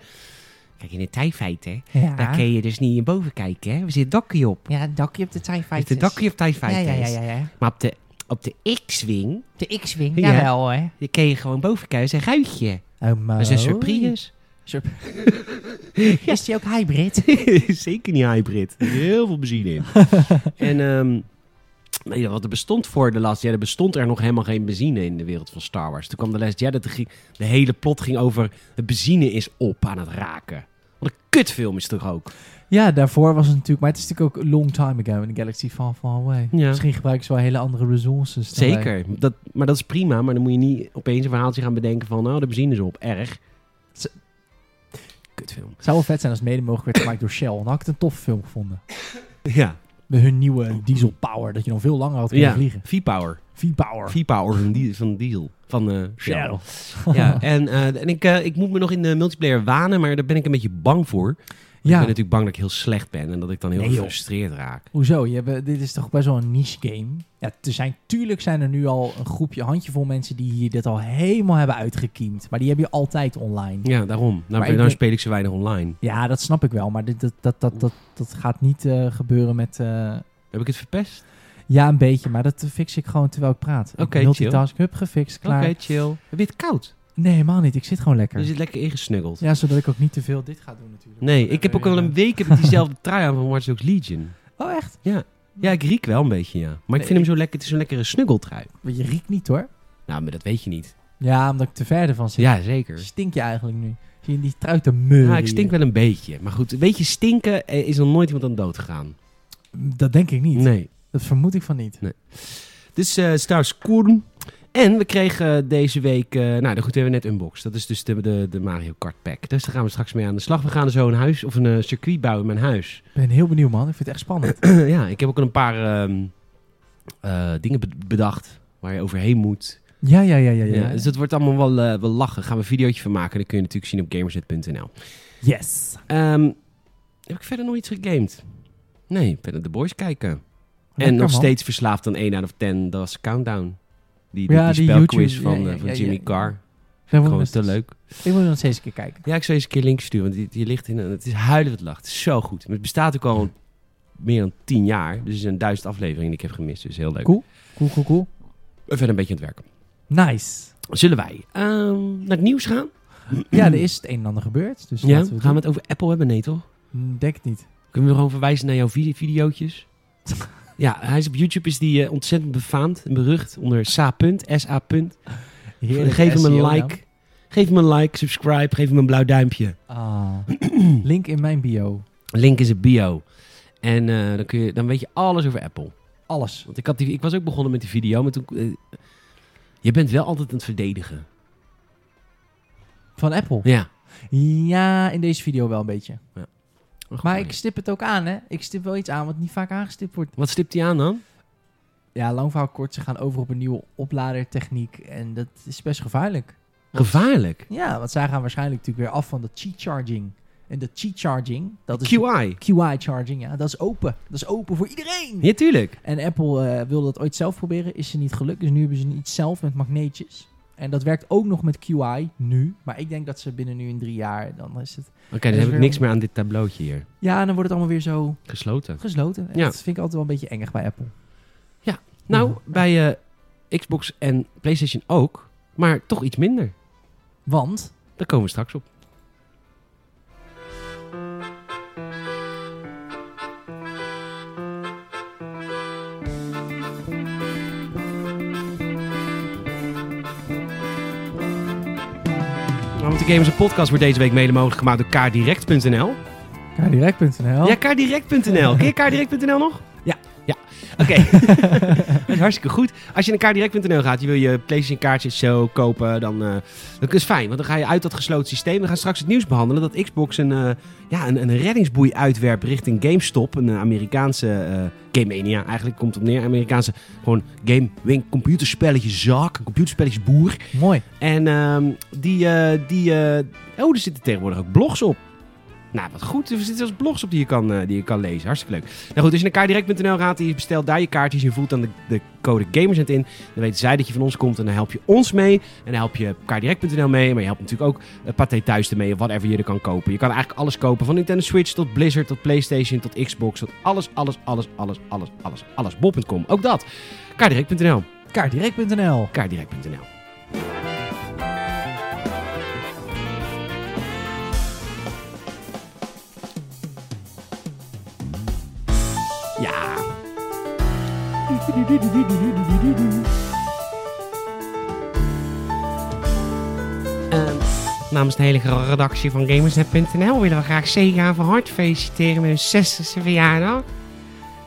Kijk, in TIE Fighter... Ja. Daar kun je dus niet in boven kijken, hè. Er zit een dakje op. Ja, dakje op de Fighters. zit een dakje op TIE Ja, Fighters. ja, ja, ja, ja. Maar op de, op de X-Wing... De X-Wing, Ja. jawel hè. daar kun je gewoon boven kijken. Dat is een ruitje. Oh. Dat is een surprise. Is die ook hybrid? Zeker niet hybrid. Er heel veel benzine in. en ehm, nee, wat er bestond voor de Last Jedi, bestond er nog helemaal geen benzine in de wereld van Star Wars. Toen kwam de Last Jedi, ging- de hele plot ging over de benzine is op aan het raken. Wat een kutfilm is het toch ook? Ja, daarvoor was het natuurlijk... Maar het is natuurlijk ook a long time ago in the Galaxy Far Far Away. Ja. Misschien gebruiken ze wel hele andere resources. wij. Zeker. Dat, maar dat is prima, maar dan moet je niet opeens een verhaaltje gaan bedenken van, nou, de benzine is op. Erg. Z- Kutfilm. Het zou wel vet zijn als het mede mogelijk werd gemaakt door Shell. Dan had ik het een toffe film gevonden. Ja. Met hun nieuwe diesel power, dat je nog veel langer had kunnen Ja, vliegen. V-Power. V-power. V-Power van, die, van Diesel. Van eh Shell. Shell. Ja, en, eh, en ik, eh, ik moet me nog in de multiplayer wanen, maar daar ben ik een beetje bang voor. Ik ben Ja, natuurlijk bang dat ik heel slecht ben en dat ik dan heel Nee, joh. gefrustreerd raak. hoezo? Je hebt, dit is toch best wel een niche game? Ja, er zijn, tuurlijk zijn er nu al een groepje, handjevol mensen die hier dit al helemaal hebben uitgekiemd. Maar die heb je altijd online. Ja, daarom. Nou, denk- speel ik zo weinig online. Ja, dat snap ik wel. Maar dit, dat, dat, dat, dat, dat gaat niet eh, gebeuren met... eh, Heb ik het verpest? ja, een beetje. Maar dat fix ik gewoon terwijl ik praat. Oké, Multitask, hup, gefixt, Oké, klaar. chill. Heb je het koud? Nee, helemaal niet. Ik zit gewoon lekker. Je zit lekker ingesnuggeld. Ja, zodat ik ook niet te veel dit ga doen natuurlijk. Nee, ik heb ook al een week heb ik diezelfde trui aan van Watch Dogs Legion. Oh, echt? Ja, ik riek wel een beetje, ja. Maar ik Nee, vind hem zo lekker. Het is zo'n lekkere snuggeltrui. Want je riekt niet hoor. Nou, maar dat weet je niet. Ja, omdat ik te ver van zit. Ja, zeker. Stink je eigenlijk nu? Zie je die trui te meuren Ja, ik stink wel een beetje. Maar goed, weet je, stinken eh, is nog nooit iemand aan dood gegaan. Dat denk ik niet. Nee. Dat vermoed ik van niet. Dus eh Stars Koern. En we kregen deze week, eh, nou goed, hebben we net unboxed. Dat is dus de, de, de Mario Kart pack. Dus daar gaan we straks mee aan de slag. We gaan zo een huis of een eh, circuit bouwen in mijn huis. Ik ben heel benieuwd man. Ik vind het echt spannend. ja, ik heb ook al een paar ehm, eh, dingen be- bedacht waar je overheen moet. ja, ja, ja, ja. Ja, ja. dus dat wordt allemaal wel, wel lachen. Daar gaan we een videootje van maken. Dat kun je natuurlijk zien op gamersnet.nl. Yes. Ehm, heb ik verder nog iets gegamed? Nee, verder de boys kijken. en nog man. steeds verslaafd aan 1 out of 10. Dat was Countdown. Die, Ja, die, die spelquiz YouTube- van, ja, ja, van Jimmy ja. Carr. Moet Gewoon te leuk. Ik moet nog steeds een keer kijken. Ja, ik zou eens een keer links sturen, want die, die ligt in een... Het is huilen wat lacht. Het is zo goed. Maar het bestaat ook al meer dan 10 jaar. Dus er zijn duizend afleveringen die ik heb gemist. Dus heel leuk. Cool. Cool, cool, cool. En verder een beetje aan het werken. Nice. Zullen wij ehm, naar het nieuws gaan? Ja, er is het een en ander gebeurd. Dus Ja, laten we gaan we het over Apple hebben? Nee, toch? doen. Denk het niet. Kunnen we gewoon verwijzen naar jouw vi- videootjes? ja, hij is op YouTube is die eh, ontzettend befaamd en berucht onder sa. sa. Heerlijk Geef hem een SEO like. Geef hem een like, subscribe, geef hem een blauw duimpje. Ah. Link in mijn bio. Link is in bio. En eh, dan, kun je, dan weet je alles over Apple. Alles. Want ik, had die, ik was ook begonnen met die video, maar toen... eh, je bent wel altijd aan het verdedigen. Van Apple. Ja. Ja, in deze video wel een beetje. Ach, Maar mooi. ik stip het ook aan, hè. Ik stip wel iets aan wat niet vaak aangestipt wordt. Wat stipt hij aan dan? Ja, lang verhaal kort. Ze gaan over op een nieuwe opladertechniek. En dat is best gevaarlijk. Want- Gevaarlijk. Ja, want zij gaan waarschijnlijk natuurlijk weer af van de cheat charging. En de cheat charging, dat is QI. QI charging, ja, dat is open. Dat is open voor iedereen. Ja, tuurlijk. En Apple eh, wilde dat ooit zelf proberen, is ze niet gelukt. Dus nu hebben ze iets zelf met magneetjes. En dat werkt ook nog met QI nu. Maar ik denk dat ze binnen nu in drie jaar, dan is het... Oké, dan heb ik niks meer aan dit tableautje hier. Ja, en dan wordt het allemaal weer zo Gesloten. gesloten. En Ja. Dat vind ik altijd wel een beetje engig bij Apple. Nou, bij eh, Xbox en PlayStation ook. Maar toch iets minder. Want, Daar komen we straks op. de Gamers en Podcast wordt deze week mede mogelijk gemaakt door kaardirect.nl. kdirect.nl. Ja, kaardirect.nl. Ken je kaardirect.nl nog? Ja. Ja, oké. is hartstikke goed. Als je naar kaardirect.nl gaat, je wil je PlayStation kaartjes zo kopen, dan uh, dat is fijn. Want dan ga je uit dat gesloten systeem. We gaan straks het nieuws behandelen dat Xbox een, uh, ja, een, een reddingsboei uitwerpt richting GameStop. Een Amerikaanse uh, Game Mania. Eigenlijk komt het op neer. Amerikaanse gewoon game, wing, computerspelletje zaak. Een computerspelletjes boer. Mooi. En um, die, die oh, er zitten tegenwoordig ook blogs op. Nou, wat goed. Er zitten zelfs blogs op die je kan, uh, die je kan lezen. Hartstikke leuk. Nou goed, als je naar kaardirect.nl gaat en je bestelt daar je kaartjes... je voelt dan de, de code Gamersnet in... dan weten zij dat je van ons komt en dan help je ons mee. En dan help je kaardirect.nl mee. Maar je helpt natuurlijk ook uh, Pathé Thuis ermee... of whatever je er kan kopen. Je kan eigenlijk alles kopen. Van Nintendo Switch tot Blizzard, tot Playstation, tot Xbox... tot alles, alles, alles, alles, alles, alles, alles. Bob.com. Ook dat. Kaardirect.nl. Kaardirect.nl. Kaardirect.nl. Ja. Uh, namens de hele redactie van Gamersnet.nl willen we graag Sega van harte feliciteren met hun 60ste verjaardag.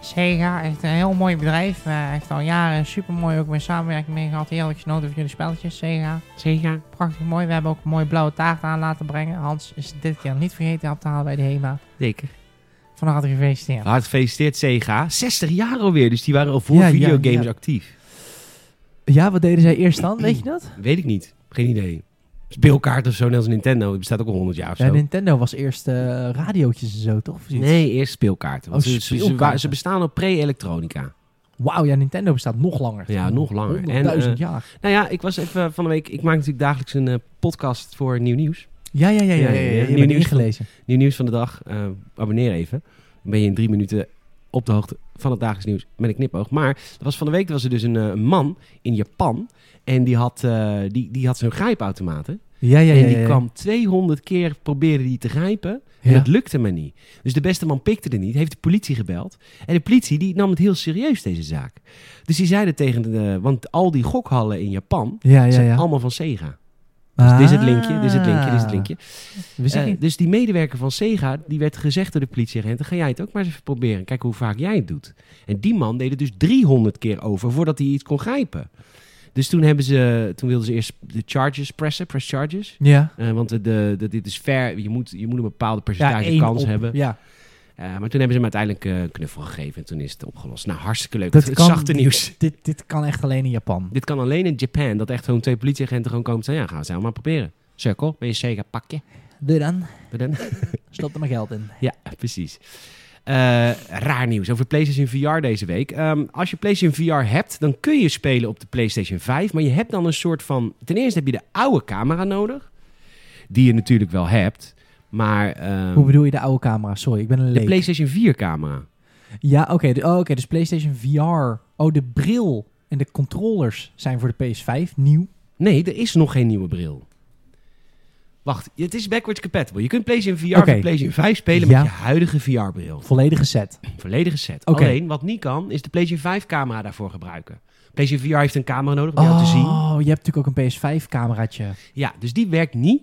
Sega is een heel mooi bedrijf. Uh, heeft al jaren super mooi ook met samenwerking mee gehad. Heerlijk genoten van jullie spelletjes, Sega. Sega. Prachtig mooi. We hebben ook een mooie blauwe taart aan laten brengen. Hans is dit keer niet vergeten op te halen bij de HEMA. Zeker. Van harte gefeliciteerd. Hard gefeliciteerd Sega. 60 jaar alweer, dus die waren al voor Ja, ja, videogames ja. actief. Ja, wat deden zij eerst dan? Weet je dat? Weet ik niet. Geen idee. Speelkaart of zo, net als Nintendo. Die bestaat ook al 100 jaar of Ja, zo. Nintendo was eerst eh, radiootjes en zo, toch? Nee, eerst speelkaarten. Want Oh, ze, ze- bestaan op pre-elektronica. Wauw, ja, Nintendo bestaat nog langer. Ja, nog langer. En, 100.000 eh, jaar. Nou ja, ik was even van de week... Ik maak natuurlijk dagelijks een eh, podcast voor Nieuw Nieuws. Ja, ja, ja, ja. nieuw nieuws. ingelezen. Nieuw Nieuws van de dag. Eh, abonneer even. Dan ben je in drie minuten op de hoogte van het dagelijks nieuws met een knipoog. Maar dat was van de week was er dus een eh, man in Japan. En die had, eh, die, die had zo'n grijpautomaten. Ja, ja, ja. en die kwam 200 keer proberen die te grijpen. En Ja. het lukte maar niet. Dus de beste man pikte er niet. Heeft de politie gebeld. En de politie die nam het heel serieus, deze zaak. Dus die zeiden tegen de... Want al die gokhallen in Japan Ja, ja, zijn allemaal van Sega. Dus dit is het linkje, dit is het linkje, dit is het Ah. linkje. Eh, dus die medewerker van Sega, die werd gezegd door de politieagenten... ga jij het ook maar eens even proberen. Kijk hoe vaak jij het doet. En die man deed het dus 300 keer over voordat hij iets kon grijpen. Dus toen, hebben ze, toen wilden ze eerst de charges pressen, press charges. Ja. Eh, want de, de, dit is fair, je moet, je moet een bepaalde percentage kans op- hebben. Ja. Eh, maar toen hebben ze hem uiteindelijk eh, een knuffel gegeven en toen is het opgelost. Nou, hartstikke leuk. Dat het kan- zachte nieuws. Dit, dit kan echt alleen in Japan. Dit kan alleen in Japan, dat echt gewoon twee politieagenten gewoon komen en zeggen... ja, gaan we het maar proberen. Cirkel, ben je Sega, pakje. Doe dan. Doe dan. Stop er maar geld in. Ja, precies. Eh, raar nieuws over PlayStation VR deze week. Ehm, als je PlayStation VR hebt, dan kun je spelen op de PlayStation 5. Maar je hebt dan een soort van. Ten eerste heb je de oude camera nodig. Die je natuurlijk wel hebt. Maar. ehm, Hoe bedoel je de oude camera? Sorry, ik ben een de leek. PlayStation 4 camera. Ja, oké. de- oh, oké, dus PlayStation VR. Oh, de bril en de controllers zijn voor de PS5 nieuw. Nee, er is nog geen nieuwe bril. Wacht, het is backwards compatible. Je kunt PlayStation VR voor PlayStation 5 spelen Ja. met je huidige VR-bril. Volledige set. Volledige set. Alleen, wat niet kan, is de PlayStation 5 camera daarvoor gebruiken. PlayStation VR heeft een camera nodig om jou te zien. Oh, je hebt natuurlijk ook een PS5-cameraatje. Ja, dus die werkt niet.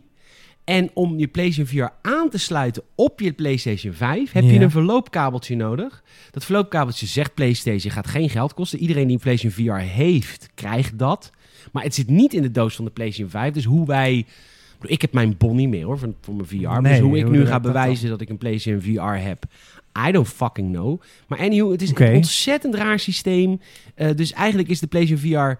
En om je PlayStation VR aan te sluiten op je PlayStation 5 heb je een verloopkabeltje nodig. Dat verloopkabeltje zegt PlayStation gaat geen geld kosten. Iedereen die een PlayStation VR heeft, krijgt dat. Maar het zit niet in de doos van de PlayStation 5. Dus hoe wij... ik heb mijn bon niet meer hoor, voor, voor mijn VR. Nee, dus hoe ik nu ga bewijzen dat ik een PlayStation VR heb... I don't fucking know. Maar anyhow, het is een ontzettend raar systeem. Eh, dus eigenlijk is de PlayStation VR...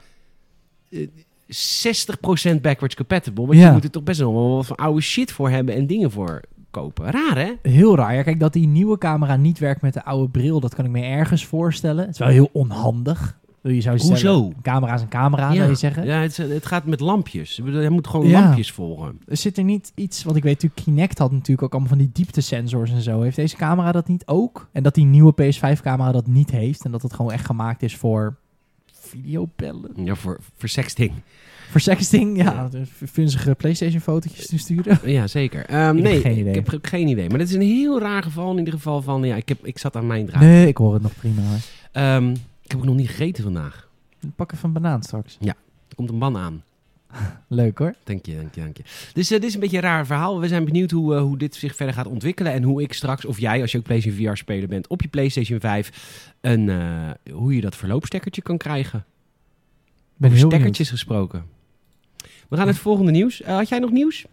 eh, 60% backwards compatible. Want Ja. je moet er toch best wel wat van oude shit voor hebben en dingen voor kopen. Raar, hè? Heel raar. Ja, kijk, dat die nieuwe camera niet werkt met de oude bril, dat kan ik me ergens voorstellen. Het is wel heel onhandig. Je zou Hoezo? zeggen, een camera is een camera, zou je zeggen. ja het, het gaat met lampjes. Je moet gewoon Ja. lampjes volgen. Er zit er niet iets, want ik weet natuurlijk, Kinect had natuurlijk ook allemaal van die dieptesensors en zo. Heeft deze camera dat niet ook? En dat die nieuwe PS5-camera dat niet heeft en dat het gewoon echt gemaakt is voor videobellen? Ja, voor, voor sexting. Voor sexting, ja, dus vunzige PlayStation-fotootjes te sturen. Ja, zeker. Ik heb nee, geen idee. ik heb geen idee. Maar dit is een heel raar geval in ieder geval van... Ja, ik, heb, ik zat aan mijn draad. Nee, ik hoor het nog prima. Ehm, ik heb ook nog niet gegeten vandaag. Pak even een banaan straks. Er komt een man aan. Leuk hoor. Dank je, dank je, dank je. Dus eh, dit is een beetje een raar verhaal. We zijn benieuwd hoe, eh, hoe dit zich verder gaat ontwikkelen. En hoe ik straks, of jij als je ook PlayStation VR-speler bent, op je PlayStation 5, een, eh, hoe je dat verloopstekkertje kan krijgen. Ben Over stekkertjes gesproken. We gaan naar het volgende nieuws. Had jij nog nieuws?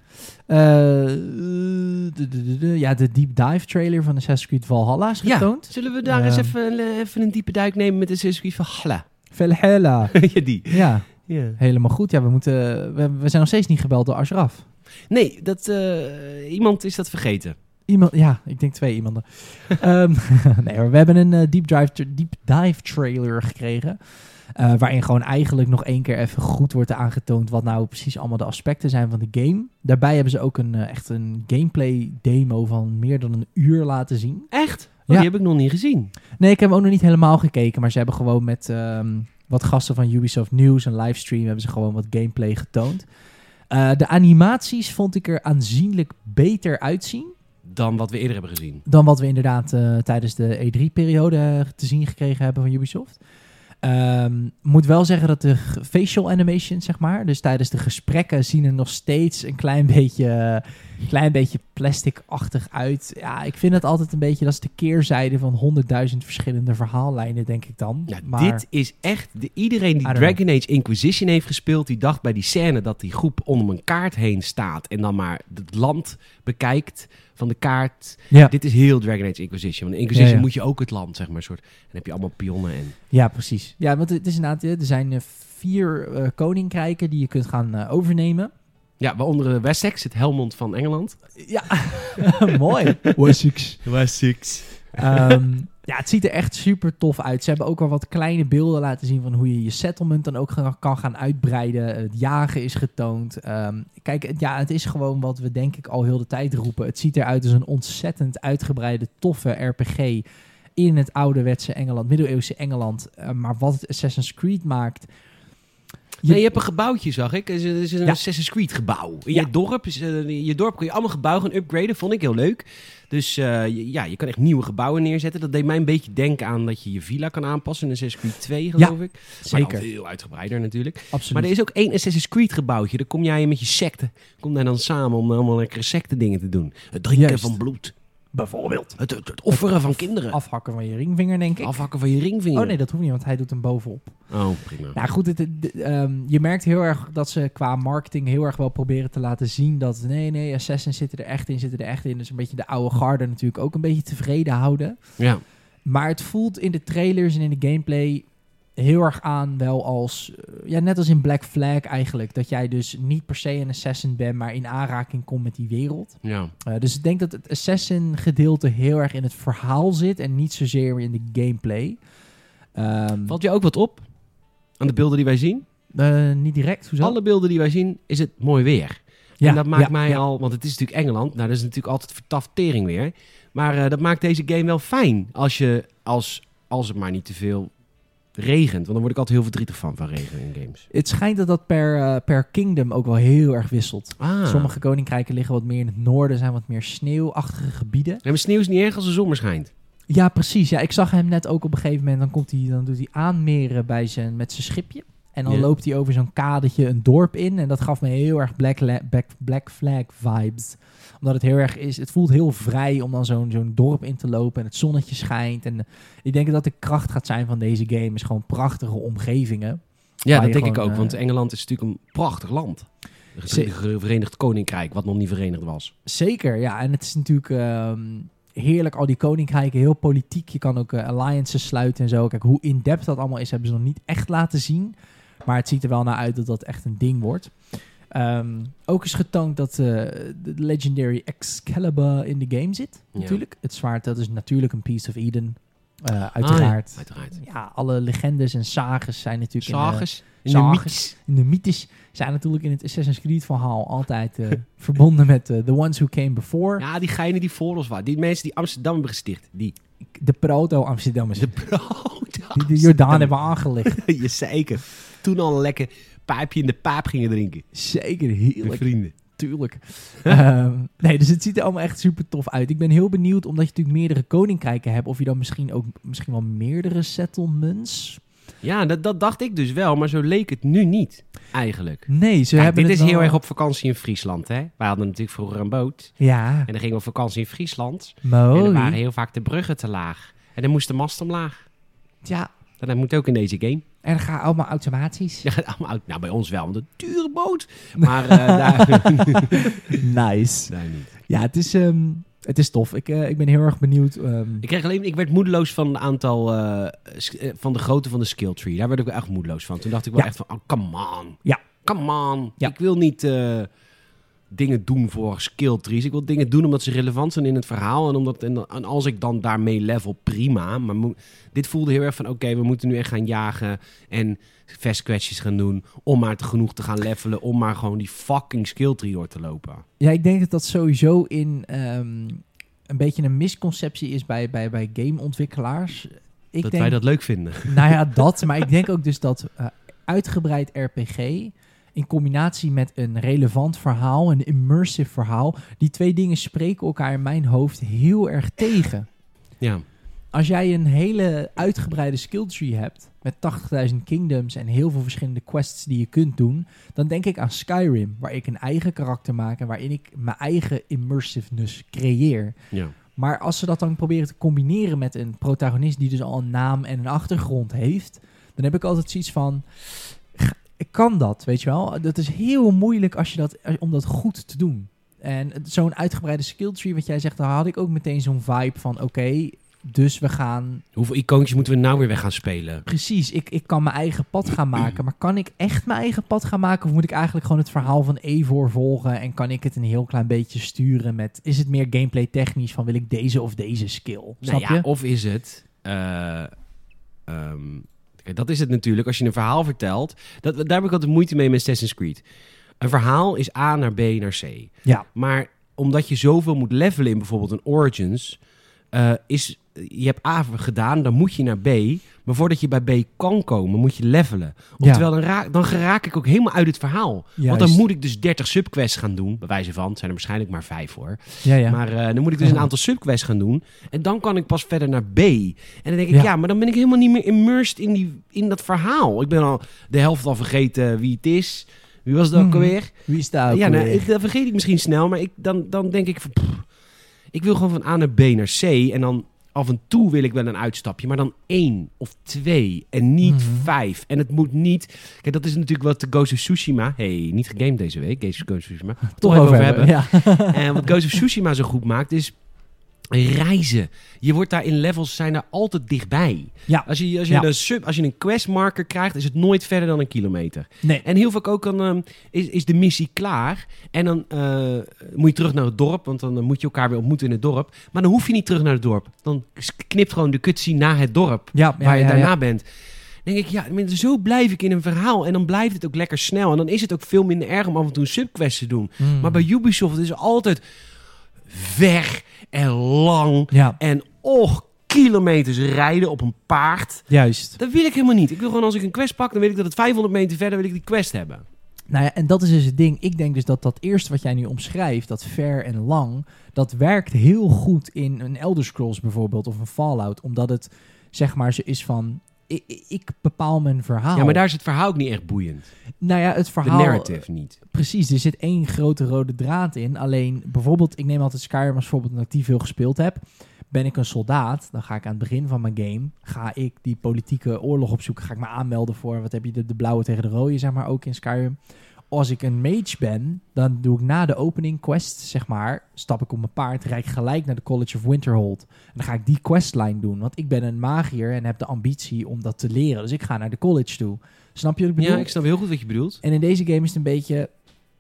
ja, de deep dive trailer van Assassin's Creed Valhalla is getoond. Zullen we daar Ja. eens even, eh, even een diepe duik nemen met de Assassin's Creed Valhalla? Valhalla. ja, die. ja, Ja. helemaal goed. Ja, we, moeten, we, we zijn nog steeds niet gebeld door Ashraf. Nee, dat, eh, iemand is dat vergeten. Iemand, ja, ik denk twee iemanden. Ehm, nee, we hebben een eh, deep, dive, deep dive trailer gekregen. eh, waarin gewoon eigenlijk nog één keer even goed wordt aangetoond wat nou precies allemaal de aspecten zijn van de game. Daarbij hebben ze ook een, echt een gameplay demo van meer dan een uur laten zien. Echt? Oh, Ja. Die heb ik nog niet gezien. Nee, ik heb hem ook nog niet helemaal gekeken. Maar ze hebben gewoon met ehm, wat gasten van Ubisoft News en livestream hebben ze gewoon wat gameplay getoond. Eh, de animaties vond ik er aanzienlijk beter uitzien. Dan wat we eerder hebben gezien. Dan wat we inderdaad eh, tijdens de E3-periode te zien gekregen hebben van Ubisoft. Ehm moet wel zeggen dat de facial animation, zeg maar, dus tijdens de gesprekken zien er nog steeds een klein beetje, klein beetje plastic-achtig uit. Ja, ik vind het altijd een beetje, dat is de keerzijde van honderdduizend verschillende verhaallijnen, denk ik dan. Ja, maar, dit is echt... De, iedereen die Dragon Age Inquisition heeft gespeeld... die dacht bij die scène dat die groep om een kaart heen staat... en dan maar het land bekijkt van de kaart. ja, Dit is heel Dragon Age Inquisition. Want in Inquisition Ja, moet je ook het land, zeg maar. Soort, en dan heb je allemaal pionnen en... ja, precies. Ja, want het is inderdaad, eh, er zijn eh, vier eh, koninkrijken die je kunt gaan overnemen. Ja, waaronder eh, Wessex, het Helmond van Engeland. Ja, mooi. Wessex. Wessex. Ehm, ja, het ziet er echt super tof uit. Ze hebben ook al wat kleine beelden laten zien van hoe je je settlement dan ook kan gaan uitbreiden. Het jagen is getoond. Ehm, kijk, het- ja, het is gewoon wat we denk ik al heel de tijd roepen. Het ziet eruit als een ontzettend uitgebreide, toffe RPG in het ouderwetse Engeland, middeleeuwse Engeland. Eh, maar wat het Assassin's Creed maakt... Ja, je hebt een gebouwtje, zag ik. Het is, een Ja. Assassin's Creed gebouw. In Ja. je dorp, is, eh, je dorp kun je allemaal gebouwen gaan upgraden. Vond ik heel leuk. Dus eh, je- ja, je kan echt nieuwe gebouwen neerzetten. Dat deed mij een beetje denken aan dat je je villa kan aanpassen in Assassin's Creed 2, geloof ik. Maar dan Zeker, veel uitgebreider natuurlijk. absoluut. Maar er is ook één Assassin's Creed gebouwtje. Daar kom jij met je secte. Kom daar dan samen om allemaal lekkere secte dingen te doen. Het drinken Juist. van bloed. Bijvoorbeeld. Het, het, het offeren van kinderen. Afhakken van je ringvinger, denk ik. Afhakken van je ringvinger. Oh nee, dat hoeft niet, want hij doet hem bovenop. Oh, prima. Nou goed, het, het- ehm, je merkt heel erg dat ze qua marketing heel erg wel proberen te laten zien dat nee, nee, Assassins zitten er echt in, zitten er echt in. Dus een beetje de oude garde natuurlijk ook een beetje tevreden houden. Ja. Maar het voelt in de trailers en in de gameplay heel erg aan wel als, eh, ja, net als in Black Flag eigenlijk. Dat jij dus niet per se een assassin bent, maar in aanraking komt met die wereld. ja. Eh, dus ik denk dat het assassin gedeelte heel erg in het verhaal zit en niet zozeer in de gameplay. Ehm, Valt je ook wat op aan de beelden die wij zien? eh, niet direct, hoezo? Alle beelden die wij zien is het mooi weer. Ja, en dat maakt ja, mij ja. al, want het is natuurlijk Engeland. Nou, dat is natuurlijk altijd vertaftering weer. Maar eh, dat maakt deze game wel fijn als, je, als, als het maar niet te veel regent. Want dan word ik altijd heel verdrietig van, van regen in games. Het schijnt dat dat per, eh, per kingdom ook wel heel erg wisselt. Ah. Sommige koninkrijken liggen wat meer in het noorden, zijn wat meer sneeuwachtige gebieden. Ja, maar sneeuw is niet erg als de zomer schijnt. Ja, precies. Ja, ik zag hem net ook op een gegeven moment. Dan, komt hij, dan doet hij aanmeren bij zijn, met zijn schipje. En dan loopt hij over zo'n kadetje een dorp in. En dat gaf me heel erg Black, La- Black, Black Flag vibes. Omdat het heel erg is. Het voelt heel vrij om dan zo'n zo'n dorp in te lopen. En het zonnetje schijnt. En eh, ik denk dat de kracht gaat zijn van deze game. Is gewoon prachtige omgevingen. Ja, dat denk ik ook. eh, Want Engeland is natuurlijk een prachtig land. Het Verenigd Koninkrijk, wat nog niet verenigd was. Zeker, ja. En het is natuurlijk ehm, heerlijk, al die koninkrijken, heel politiek. Je kan ook eh, alliances sluiten en zo. Kijk, hoe in-depth dat allemaal is, hebben ze nog niet echt laten zien. Maar het ziet er wel naar uit dat dat echt een ding wordt. Ehm, ook is getoond dat eh, de legendary Excalibur in de game zit, Ja. natuurlijk. Het zwaard, dat is natuurlijk een Piece of Eden, eh, uiteraard. Ah, ja, uiteraard. ja. alle legendes en sages zijn natuurlijk in, eh, Sages. In de mythes. in de mythes zijn natuurlijk in het Assassin's Creed verhaal altijd verbonden met the ones who came before. Ja, die geinen die voor ons waren. Die mensen die Amsterdam hebben gesticht. Die. De proto-Amsterdammers. De Die brood. de Jordaan hebben aangelegd. Je zeker. Toen al lekker pijpje in de paap gingen drinken. Zeker, heerlijk. vrienden. Tuurlijk. Ehm, nee, dus het ziet er allemaal echt super tof uit. Ik ben heel benieuwd, omdat je natuurlijk meerdere koninkrijken hebt, of je dan misschien ook misschien wel meerdere settlements. Ja, dat, dat dacht ik dus wel. Maar zo leek het nu niet. Eigenlijk. Nee, ze Kijk, hebben dit het is wel- heel erg op vakantie in Friesland, hè? Wij hadden natuurlijk vroeger een boot. Ja, En dan gingen we op vakantie in Friesland. En dan mooi. waren heel vaak de bruggen te laag. En dan moest de mast omlaag. Ja, En dat moet ook in deze game. En gaat allemaal automatisch. Ja, allemaal nou, bij ons wel, want een dure boot. Maar eh, daar, Nice. daar niet. Ja, het is, ehm, het is tof. Ik, eh, ik ben heel erg benieuwd. ehm, Ik, kreeg alleen, ik werd moedeloos van een aantal, eh, van de grootte van de skill tree. Daar werd ik echt moedeloos van. Toen dacht ik wel Ja. echt van, oh, come on. Ja. Come on. Ja. Ik wil niet dingen doen voor skill trees. Ik wil dingen doen omdat ze relevant zijn in het verhaal. En, omdat, en, en als ik dan daarmee level, prima. Maar mo- dit voelde heel erg van, oké, we moeten nu echt gaan jagen. En fast quests gaan doen. Om maar te genoeg te gaan levelen. Om maar gewoon die fucking skill tree door te lopen. Ja, ik denk dat dat sowieso in ehm, een beetje een misconceptie is bij, bij, bij gameontwikkelaars. Ik dat denk, wij dat leuk vinden. Nou ja, dat. Maar ik denk ook dus dat eh, uitgebreid RPG in combinatie met een relevant verhaal, een immersive verhaal, die twee dingen spreken elkaar in mijn hoofd heel erg tegen. Ja. Als jij een hele uitgebreide skill tree hebt met 80.000 kingdoms en heel veel verschillende quests die je kunt doen, dan denk ik aan Skyrim, waar ik een eigen karakter maak en waarin ik mijn eigen immersiveness creëer. Ja. Maar als ze dat dan proberen te combineren met een protagonist die dus al een naam en een achtergrond heeft, dan heb ik altijd zoiets van. "G- Ik kan dat, weet je wel. Dat is heel moeilijk als je dat, om dat goed te doen. En zo'n uitgebreide skill tree, wat jij zegt, daar had ik ook meteen zo'n vibe van: oké, dus we gaan. Hoeveel icoontjes moeten we nou weer weg gaan spelen? Precies, ik, ik kan mijn eigen pad gaan maken. Maar kan ik echt mijn eigen pad gaan maken? Of moet ik eigenlijk gewoon het verhaal van Evor volgen? En kan ik het een heel klein beetje sturen met... Is het meer gameplay technisch van wil ik deze of deze skill? Snap Nou ja, je? Of is het... eh, ehm, dat is het natuurlijk. Als je een verhaal vertelt... Dat, daar heb ik altijd moeite mee met Assassin's Creed. Een verhaal is A naar B naar C. Ja. Maar omdat je zoveel moet levelen in bijvoorbeeld een Origins... eh, is, je hebt A gedaan, dan moet je naar B. Maar voordat je bij B kan komen, moet je levelen. Oftewel, dan, raak, dan geraak ik ook helemaal uit het verhaal. Want dan moet ik dus 30 subquests gaan doen. Bij wijze van, het zijn er waarschijnlijk maar vijf hoor. Ja, ja. Maar eh, dan moet ik dus een aantal subquests gaan doen. En dan kan ik pas verder naar B. En dan denk ik, ja, maar dan ben ik helemaal niet meer immersed in, die, in dat verhaal. Ik ben al de helft al vergeten wie het is. Wie was dat ook Mhm. alweer? Wie is daar ja, nou, ik, dat vergeet ik misschien snel. Maar ik, dan, dan denk ik van... pff, ik wil gewoon van A naar B naar C. En dan af en toe wil ik wel een uitstapje. Maar dan één of twee. En niet Mhm. vijf. En het moet niet... Kijk, dat is natuurlijk wat de Ghost of Tsushima... hey, niet gegamed deze week. Ghost of Tsushima. toch even over hebben. Ja. En wat Ghost of Tsushima zo goed maakt is reizen. Je wordt daar in levels zijn er altijd dichtbij. Ja. Als je, als je, Ja. een, sub, als je een questmarker krijgt, is het nooit verder dan een kilometer. Nee. En heel vaak ook dan, ehm, is, is de missie klaar. En dan eh, moet je terug naar het dorp, want dan moet je elkaar weer ontmoeten in het dorp. Maar dan hoef je niet terug naar het dorp. Dan knipt gewoon de cutscene naar het dorp Ja, waar je daarna bent. Denk ik, ja, zo blijf ik in een verhaal. En dan blijft het ook lekker snel. En dan is het ook veel minder erg om af en toe een subquest te doen. Mm. Maar bij Ubisoft is het altijd ver en lang. Ja, En och, kilometers rijden op een paard. juist. Dat wil ik helemaal niet. Ik wil gewoon als ik een quest pak, dan weet ik dat het 500 meter verder wil ik die quest hebben. Nou ja, en dat is dus het ding. Ik denk dus dat dat eerste wat jij nu omschrijft, dat ver en lang, dat werkt heel goed in een Elder Scrolls bijvoorbeeld of een Fallout. Omdat het, zeg maar, zo is van, ik, ik bepaal mijn verhaal. Ja, maar daar is het verhaal ook niet echt boeiend. Nou ja, het De verhaal... narrative niet. Precies, er zit één grote rode draad in. Alleen bijvoorbeeld, ik neem altijd Skyrim als voorbeeld omdat ik die veel gespeeld heb. Ben ik een soldaat, dan ga ik aan het begin van mijn game, ga ik die politieke oorlog opzoeken. Ga ik me aanmelden voor, wat heb je, de, de blauwe tegen de rode, zeg maar, ook in Skyrim. Als ik een mage ben, dan doe ik na de opening quest, zeg maar, stap ik op mijn paard, rijd gelijk naar de College of Winterhold. En dan ga ik die questline doen, want ik ben een magier en heb de ambitie om dat te leren. Dus ik ga naar de college toe. Snap je wat ik bedoel? Ja, ik snap heel goed wat je bedoelt. En in deze game is het een beetje...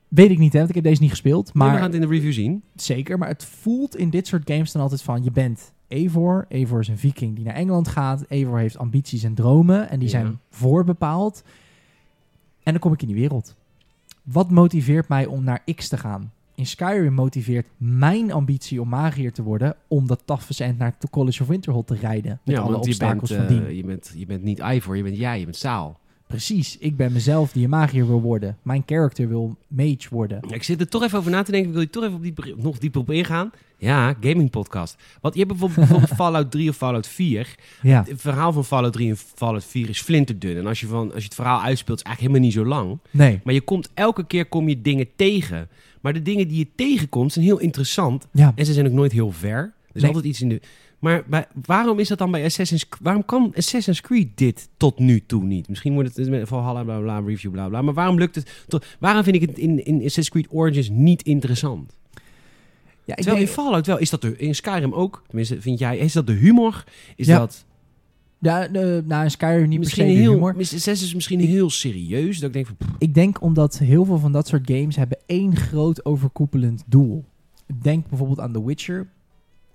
Weet ik niet, hè, want ik heb deze niet gespeeld. Maar Maar we gaan het in de review zien. zeker. Maar het voelt in dit soort games dan altijd van... Je bent Eivor. Eivor is een viking die naar Engeland gaat. Eivor heeft ambities en dromen. En die Ja. zijn voorbepaald. En dan kom ik in die wereld. Wat motiveert mij om naar X te gaan? In Skyrim motiveert mijn ambitie om magier te worden... om dat tafels end naar College of Winterhold te rijden. Met ja, alle want je bent, obstakels van eh, dien. je, bent, je bent niet Ivor, je bent jij, je bent Saal. Precies, ik ben mezelf die een magier wil worden. Mijn character wil mage worden. Ik zit er toch even over na te denken. Wil je toch even op dieper, nog dieper op ingaan? Ja, gaming podcast. Want je hebt bijvoorbeeld, bijvoorbeeld Fallout 3 of Fallout 4. Ja, Het verhaal van Fallout 3 en Fallout 4 is flinterdun. En als je, van, als je het verhaal uitspeelt, is het eigenlijk helemaal niet zo lang. nee. Maar je komt elke keer kom je dingen tegen. Maar de dingen die je tegenkomt zijn heel interessant. Ja, En ze zijn ook nooit heel ver. Er is Nee. altijd iets in de... Maar bij, waarom is dat dan bij Assassin's Creed? Waarom kan Assassin's Creed dit tot nu toe niet? Misschien wordt het met Valhalla, bla bla, review, bla bla. Maar waarom lukt het... Tot, waarom vind ik het in, in Assassin's Creed Origins niet interessant? ja ik Terwijl denk, in Fallout wel, is dat de, in Skyrim ook, tenminste vind jij, is dat de humor? Is Ja. dat ja, de, nou, in Skyrim niet misschien per se de heel, humor. Assassin's misschien heel serieus? Dat ik denk van, pff, Ik denk omdat heel veel van dat soort games hebben één groot overkoepelend doel. Denk bijvoorbeeld aan The Witcher.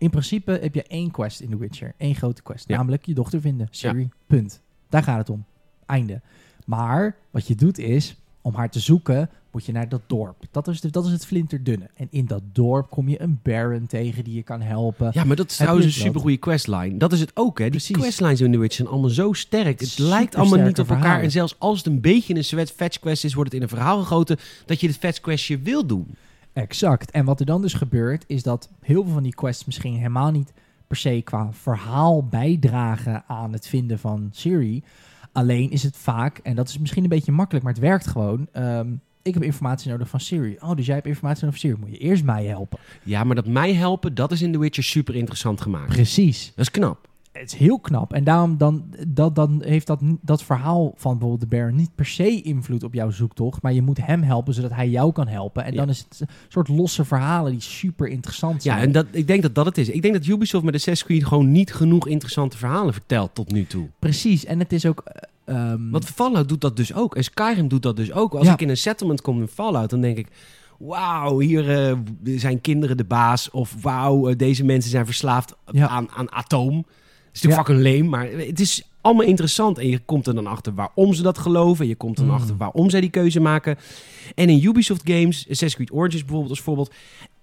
In principe heb je één quest in The Witcher. Één grote quest. Ja. Namelijk je dochter vinden. Siri. Punt. Daar gaat het om. Einde. Maar wat je doet is, om haar te zoeken, moet je naar dat dorp. Dat is, de, dat is het flinterdunne. En in dat dorp kom je een baron tegen die je kan helpen. ja, maar dat is trouwens een supergoeie questline. Dat is het ook, hè? Die Precies. questlines in The Witcher zijn allemaal zo sterk. Het Super lijkt allemaal niet op elkaar. En zelfs als het een beetje een fetch quest is, wordt het in een verhaal gegoten dat je het fetch questje wil doen. Exact. En wat er dan dus gebeurt, is dat heel veel van die quests misschien helemaal niet per se qua verhaal bijdragen aan het vinden van Siri. Alleen is het vaak, en dat is misschien een beetje makkelijk, maar het werkt gewoon. ehm, ik heb informatie nodig van Siri. Oh, dus jij hebt informatie nodig van Siri. Moet je eerst mij helpen. Ja, maar dat mij helpen, dat is in The Witcher super interessant gemaakt. Precies. Dat is knap. Het is heel knap. En daarom dan, dat, dan heeft dat, dat verhaal van bijvoorbeeld de Baron niet per se invloed op jouw zoektocht. Maar je moet hem helpen zodat hij jou kan helpen. En Ja. dan is het een soort losse verhalen die super interessant zijn. Ja, en dat, ik denk dat dat het is. Ik denk dat Ubisoft met Assassin's Creed gewoon niet genoeg interessante verhalen vertelt tot nu toe. Precies. En het is ook. ehm, Want Fallout doet dat dus ook. En Skyrim doet dat dus ook. Als Ja. ik in een settlement kom in Fallout, dan denk ik... Wauw, hier eh, zijn kinderen de baas. Of wauw, eh, deze mensen zijn verslaafd Ja. aan, aan atoom. Het is natuurlijk fucking leem, maar het is allemaal interessant. En je komt er dan achter waarom ze dat geloven. Je komt er dan Mm. achter waarom zij die keuze maken. En in Ubisoft games, Assassin's Creed Origins bijvoorbeeld als voorbeeld...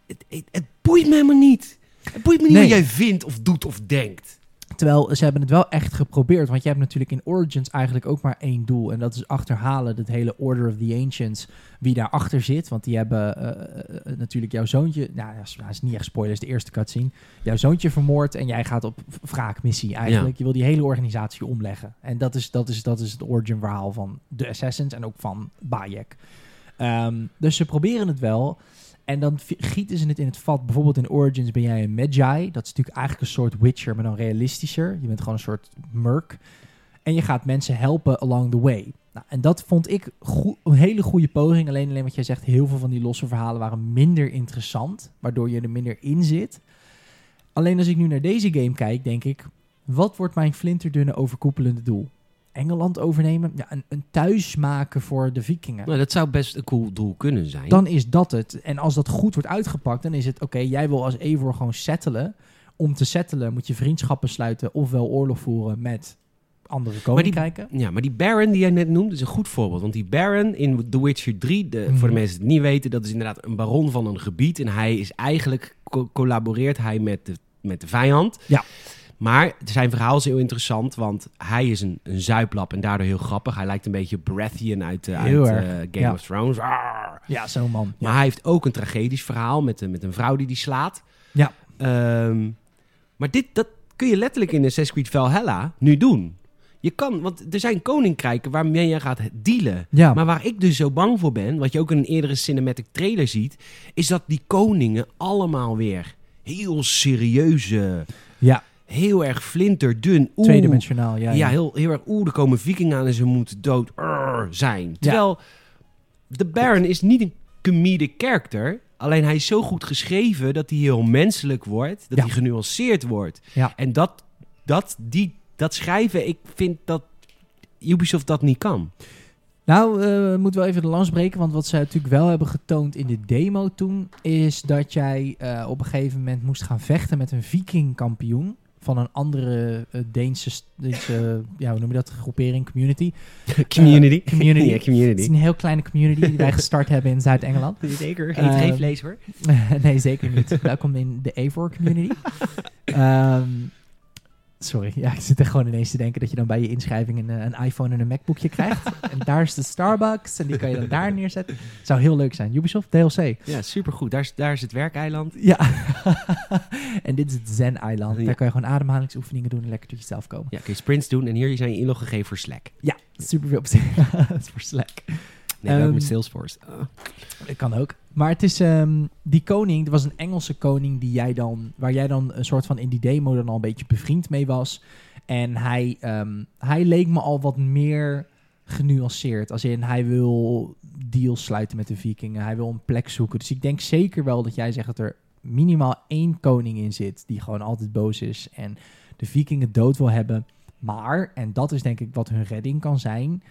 Het, het, het boeit me helemaal niet. Het boeit me niet Nee. wat jij vindt of doet of denkt. Terwijl ze hebben het wel echt geprobeerd. Want je hebt natuurlijk in Origins eigenlijk ook maar één doel. En dat is achterhalen het hele Order of the Ancients. Wie daarachter zit. Want die hebben eh, eh, natuurlijk jouw zoontje... Nou, dat is niet echt spoiler, is de eerste cutscene. Jouw zoontje vermoord en jij gaat op wraakmissie eigenlijk. Je wil die hele organisatie omleggen. En dat is, dat is, dat is het origin verhaal van de Assassins en ook van Bayek. Ehm, dus ze proberen het wel. En dan gieten ze het in het vat. Bijvoorbeeld in Origins ben jij een Magi. Dat is natuurlijk eigenlijk een soort Witcher, maar dan realistischer. Je bent gewoon een soort merc. En je gaat mensen helpen along the way. Nou, en dat vond ik een hele goede poging. Alleen, alleen wat jij zegt, heel veel van die losse verhalen waren minder interessant. Waardoor je er minder in zit. Alleen als ik nu naar deze game kijk, denk ik... Wat wordt mijn flinterdunne overkoepelende doel? Engeland overnemen? Ja, een, een thuis maken voor de vikingen. Nou, dat zou best een cool doel kunnen zijn. Dan is dat het. En als dat goed wordt uitgepakt, dan is het oké, jij wil als Eivor gewoon settelen. Om te settelen moet je vriendschappen sluiten ofwel oorlog voeren met andere die- koninkrijken. Ja, maar die Baron die jij net noemde is een goed voorbeeld. Want die Baron in The Witcher 3, de, Mhm. voor de mensen die het niet weten, dat is inderdaad een baron van een gebied. En hij is eigenlijk, co- collaboreert hij met de, met de vijand. Ja. Maar zijn verhaal is heel interessant, want hij is een, een zuiplap en daardoor heel grappig. Hij lijkt een beetje Baratheon uit, eh, uit eh, Game ja. of Thrones. Arr. Ja, zo'n man. Maar hij heeft ook een tragedisch verhaal met, een- met een vrouw die die slaat. Ja. Ehm, maar dit dat kun je letterlijk in Assassin's Creed Valhalla nu doen. Je kan, want er zijn koninkrijken waarmee je gaat dealen. Ja, Maar waar ik dus zo bang voor ben, wat je ook in een eerdere cinematic trailer ziet, is dat die koningen allemaal weer heel serieuze, ja heel erg flinterdun. oeh, tweedimensionaal. Ja, ja, ja. heel, heel erg. Oeh, er komen vikingen aan en ze moeten dood Arr, zijn. Terwijl de Baron is niet een comedic character. Alleen hij is zo goed geschreven dat hij heel menselijk wordt. Dat Ja. hij genuanceerd wordt. Ja. En dat, dat, die, dat schrijven, ik vind dat Ubisoft dat niet kan. Nou, eh moeten we even de lans breken. Want wat ze natuurlijk wel hebben getoond in de demo toen... is dat jij eh, op een gegeven moment moest gaan vechten met een vikingkampioen... van een andere eh, Deense, Deense ja, hoe noem je dat, groepering, community. Community. Eh, community. ja, Het is community. een heel kleine community die wij gestart hebben in Zuid-Engeland. Zeker. Eet geen vlees hoor. nee, zeker niet. Welkom in de Avor community. Ehm, sorry, ja, ik zit er gewoon ineens te denken dat je dan bij je inschrijving een, eh, een iPhone en een MacBookje krijgt. en daar is de Starbucks en die kan je dan daar neerzetten. Zou heel leuk zijn. Ubisoft DLC. Ja, supergoed. Daar is, daar is het werkeiland. Ja. en dit is het Zen-eiland. Ja. Daar kan je gewoon ademhalingsoefeningen doen en lekker tot jezelf komen. Ja, kun je sprints doen. En hier zijn je inloggegeven voor Slack. Ja, super veel optie. Dat is voor Slack. Nee, ook Ehm, met Salesforce. Ah. Dat kan ook. Maar het is ehm, die koning, er was een Engelse koning die jij dan, waar jij dan een soort van in die demo dan al een beetje bevriend mee was. En hij, ehm, hij leek me al wat meer genuanceerd. Als in hij wil deals sluiten met de vikingen, hij wil een plek zoeken. Dus ik denk zeker wel dat jij zegt dat er minimaal één koning in zit die gewoon altijd boos is en de vikingen dood wil hebben. Maar, en dat is denk ik wat hun redding kan zijn,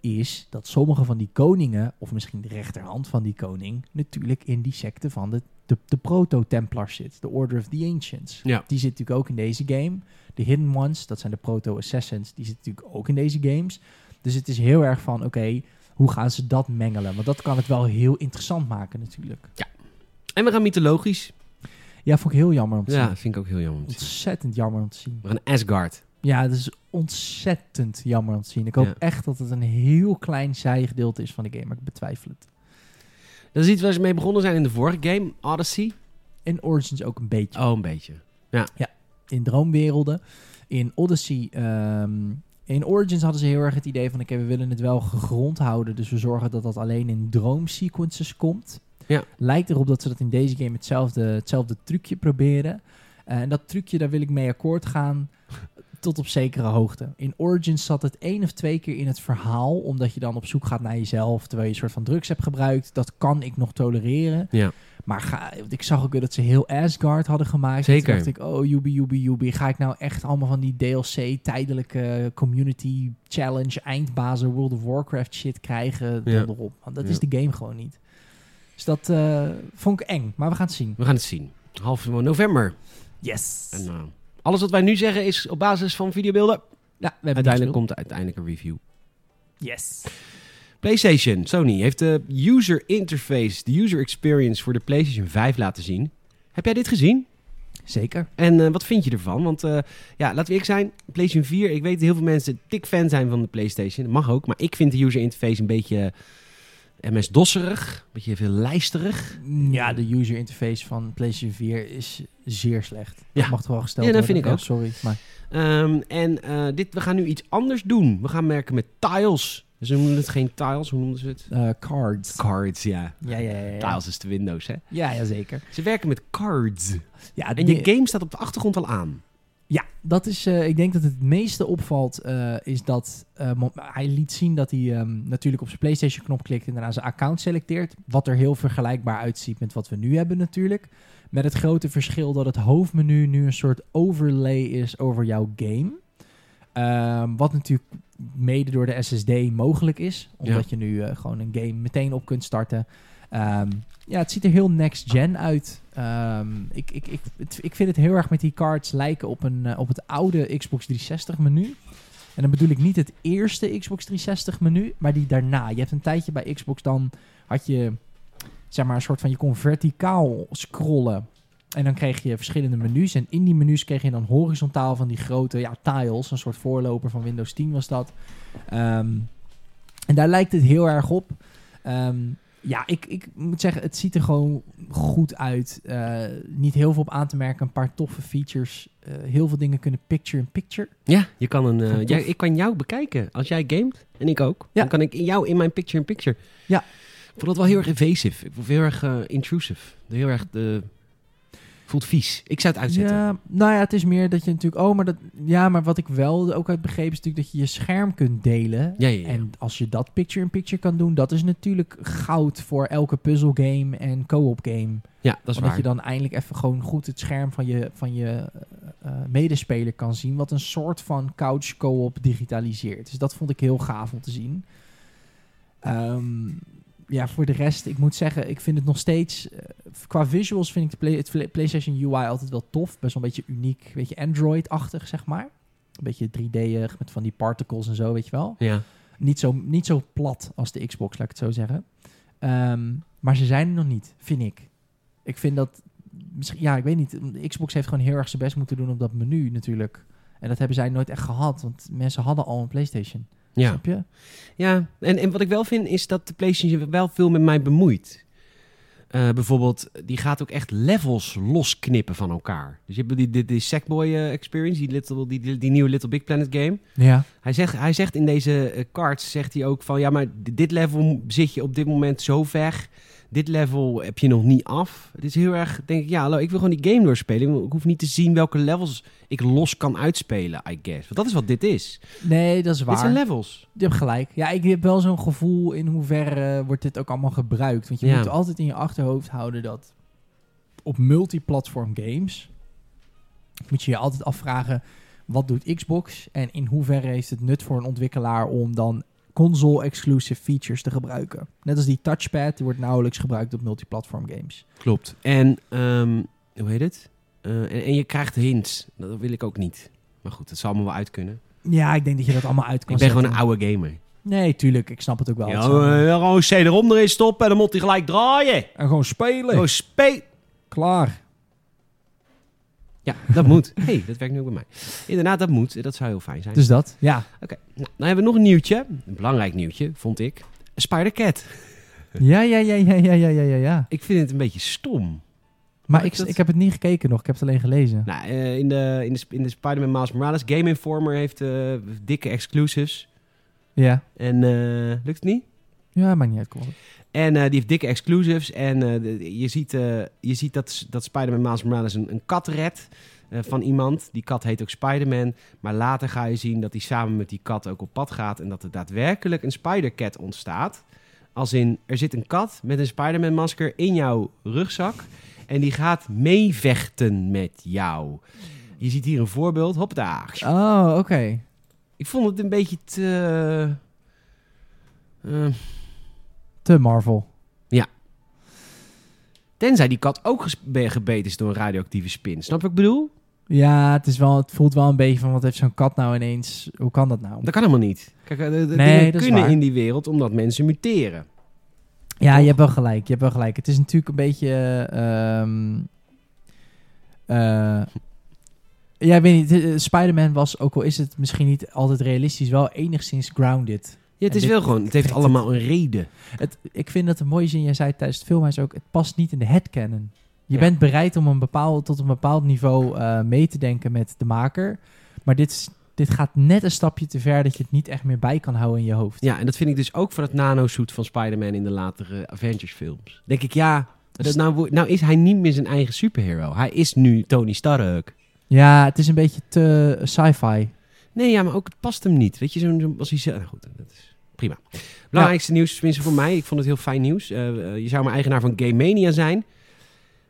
is dat sommige van die koningen, of misschien de rechterhand van die koning, natuurlijk in die secte van de, de, de proto-Templars zit. De Order of the Ancients. Ja. Die zit natuurlijk ook in deze game. De Hidden Ones, dat zijn de proto-assassins, die zitten natuurlijk ook in deze games. Dus het is heel erg van, oké, hoe gaan ze dat mengelen? Want dat kan het wel heel interessant maken natuurlijk. En we gaan mythologisch. Ja, vond ik heel jammer om te Ja, zien. vind ik ook heel jammer. om te zien. Ontzettend jammer om te zien. We gaan Asgard. Ja, dat is ontzettend jammer om te zien. Ik hoop Ja. echt dat het een heel klein zijgedeelte is van de game, maar ik betwijfel het. Dat is iets waar ze mee begonnen zijn in de vorige game, Odyssey. In Origins ook een beetje. Oh, een beetje. Ja. Ja. in droomwerelden. In Odyssey, ehm, in Origins hadden ze heel erg het idee van... oké, we willen het wel gegrond houden. Dus we zorgen dat dat alleen in droomsequences komt. Ja. Lijkt erop dat ze dat in deze game hetzelfde, hetzelfde trucje proberen. Eh, en dat trucje, daar wil ik mee akkoord gaan tot op zekere hoogte. In Origins zat het één of twee keer in het verhaal... omdat je dan op zoek gaat naar jezelf... terwijl je een soort van drugs hebt gebruikt. Dat kan ik nog tolereren. Ja. Maar ga, ik zag ook weer dat ze heel Asgard hadden gemaakt. Zeker. Toen dacht ik, oh, joebie, joebie, joebie. Ga ik nou echt allemaal van die DLC, tijdelijke community challenge, eindbazen, World of Warcraft shit krijgen? Ja. Erop. Want dat Ja. is de game gewoon niet. Dus dat eh, vond ik eng, maar we gaan het zien. We gaan het zien. Half november. Yes. En eh, alles wat wij nu zeggen is op basis van videobeelden. ja, we hebben Uiteindelijk komt de uiteindelijke review. Yes. PlayStation, Sony, heeft de user interface, de user experience voor de PlayStation 5 laten zien. Heb jij dit gezien? Zeker. En eh, wat vind je ervan? Want eh, ja, laten we eerlijk zijn, PlayStation 4, ik weet dat heel veel mensen dik fan zijn van de PlayStation. Dat mag ook, maar ik vind de user interface een beetje MS-dosserig, een beetje veel lijsterig. Ja, de user interface van PlayStation 4 is zeer slecht. Ja. Dat mag toch wel gesteld Ja, dat worden? vind ik ook. Sorry, maar... Ehm, en eh, dit, we gaan nu iets anders doen. We gaan werken met tiles. Ze noemen het geen tiles, hoe noemden ze het? eh, cards. Cards, ja. Ja, ja, ja. ja. Tiles is de Windows, hè? Ja, ja, zeker. Ze werken met cards. Ja, En de- je game staat op de achtergrond al aan. Ja, dat is. eh, ik denk dat het meeste opvalt eh, is dat eh, hij liet zien dat hij ehm, natuurlijk op zijn PlayStation knop klikt en daarna zijn account selecteert. Wat er heel vergelijkbaar uitziet met wat we nu hebben natuurlijk. Met het grote verschil dat het hoofdmenu nu een soort overlay is over jouw game. Ehm, wat natuurlijk mede door de SSD mogelijk is. Omdat je nu gewoon een game meteen op kunt starten. Ehm, ja, het ziet er heel next-gen uit. Ehm, ik, ik, ik, ik vind het heel erg met die cards lijken op, een, eh, op het oude Xbox 360 menu. En dan bedoel ik niet het eerste Xbox 360 menu, maar die daarna. Je hebt een tijdje bij Xbox dan had je zeg maar een soort van je kon verticaal scrollen. En dan kreeg je verschillende menus. En in die menus kreeg je dan horizontaal van die grote ja, tiles. Een soort voorloper van Windows 10 was dat. Ehm, en daar lijkt het heel erg op. Ehm, ja, ik, ik moet zeggen, het ziet er gewoon goed uit. Eh, niet heel veel op aan te merken. Een paar toffe features. Eh, heel veel dingen kunnen picture-in-picture. Ja, je kan een, eh, jij, ik kan jou bekijken. Als jij gamet, en ik ook, Ja. dan kan ik jou in mijn picture-in-picture. Ja. Ik vond dat wel heel erg invasive. Ik vond heel erg intrusive. Heel erg, eh, voelt vies. Ik zou het uitzetten. Ja, nou ja, het is meer dat je natuurlijk... Oh, maar dat... Ja, maar wat ik wel ook uit begreep is natuurlijk dat je je scherm kunt delen. Ja, ja, ja. En als je dat picture-in-picture kan doen, dat is natuurlijk goud voor elke puzzelgame en co-op game. ja, dat is Omdat waar. je dan eindelijk even gewoon goed het scherm van je, van je eh, eh, medespeler kan zien. Wat een soort van couch co-op digitaliseert. Dus dat vond ik heel gaaf om te zien. Ehm, ja, voor de rest, ik moet zeggen, ik vind het nog steeds... eh, qua visuals vind ik de Play- het Play- PlayStation UI altijd wel tof. Best wel een beetje uniek, een beetje Android-achtig, zeg maar. Een beetje 3D'ig, met van die particles en zo, weet je wel. Ja. Niet zo, niet zo plat als de Xbox, laat ik het zo zeggen. Ehm, maar ze zijn er nog niet, vind ik. Ik vind dat... Misschien, ja, ik weet niet. De Xbox heeft gewoon heel erg zijn best moeten doen op dat menu natuurlijk. En dat hebben zij nooit echt gehad. Want mensen hadden al een PlayStation. Ja. Snap je? Ja, en, en wat ik wel vind is dat de PlayStation wel veel met mij bemoeit. Eh, bijvoorbeeld, die gaat ook echt levels losknippen van elkaar. Dus je hebt die, die, die Sackboy eh, Experience, die, little, die, die, nieuwe Little Big Planet game. Ja. Hij zegt, hij zegt in deze eh, cards, zegt hij ook van... Ja, maar dit level zit je op dit moment zo ver. Dit level heb je nog niet af. Het is heel erg, denk ik, ja, hallo, ik wil gewoon die game doorspelen. Ik hoef niet te zien welke levels ik los kan uitspelen, I guess. Want dat is wat dit is. Nee, dat is Dit waar. zijn levels. Je hebt gelijk. Ja, ik heb wel zo'n gevoel in hoeverre wordt dit ook allemaal gebruikt. Want je Ja. moet altijd in je achterhoofd houden dat op multiplatform games moet je je altijd afvragen wat doet Xbox en in hoeverre heeft het nut voor een ontwikkelaar om dan console-exclusive features te gebruiken. Net als die touchpad, die wordt nauwelijks gebruikt op multiplatform games. Klopt. En, ehm, hoe heet het? Eh, en, en je krijgt hints. Dat wil ik ook niet. Maar goed, dat zal allemaal wel uit kunnen. Ja, ik denk dat je dat allemaal uit kan Ik ben gewoon een oude gamer. Nee, tuurlijk, ik snap het ook wel. Ja, eh, gewoon CD-ROM erin stoppen en dan moet hij gelijk draaien. en gewoon spelen. Gewoon speel. Klaar. Ja, dat moet. hey, dat werkt nu ook bij mij. Inderdaad, dat moet. Dat zou heel fijn zijn. Dus dat, ja. Oké, nou, dan hebben we nog een nieuwtje. Een belangrijk nieuwtje, vond ik. Spider-Cat. Ja, ja, ja, ja, ja, ja, ja, ja. Ik vind het een beetje stom. Maar ik, ik heb het niet gekeken nog, ik heb het alleen gelezen. Nou, eh, in de, in de, in de Spider-Man Miles Morales, Game Informer heeft eh, dikke exclusives. Ja. En eh, lukt het niet? Ja, maar niet uit. En eh, die heeft dikke exclusives. En eh, de- je ziet, eh, je ziet dat, dat Spider-Man Miles Morales een, een kat redt van iemand. Die kat heet ook Spider-Man. Maar later ga je zien dat hij samen met die kat ook op pad gaat. En dat er daadwerkelijk een Spider-Cat ontstaat. Als in, er zit een kat met een Spider-Man masker in jouw rugzak. En die gaat meevechten met jou. Je ziet hier een voorbeeld. Hoppa. Oh, oké. Ik vond het een beetje te... eh, Te Marvel. Tenzij die kat ook gebeten is door een radioactieve spin. Snap wat ik bedoel? Ja, het, is wel, het voelt wel een beetje van wat heeft zo'n kat nou ineens... Hoe kan dat nou? Dat kan helemaal niet. Kijk, eh, de, de Nee, dingen dat is kunnen waar. in die wereld omdat mensen muteren. Ja, Toch? je hebt wel gelijk. Je hebt wel gelijk. Het is natuurlijk een beetje... ehm eh, ja, ik weet niet. eh, Spider-Man was, ook al is het misschien niet altijd realistisch, wel enigszins grounded. Ja, het En is dit- wel gewoon, het heeft allemaal een reden. Het, ik vind dat een mooie zin. Jij zei tijdens het filmhuis ook. Het past niet in de headcanon. Je Ja. bent bereid om een bepaald, tot een bepaald niveau eh, mee te denken met de maker. Maar dit, dit gaat net een stapje te ver dat je het niet echt meer bij kan houden in je hoofd. Ja, en dat vind ik dus ook van het nanosuit van Spider-Man in de latere Avengers films. Denk ik, ja, dat Dus- nou, nou is hij niet meer zijn eigen superhero. Hij is nu Tony Stark. Ja, het is een beetje te sci-fi. Nee, ja, maar ook het past hem niet. Weet je, zo'n zo, als hij zo, nou goed, dat is prima. Belangrijkste nieuws, tenminste voor mij. Ik vond het heel fijn nieuws. Eh, eh, je zou maar eigenaar van Game Mania zijn.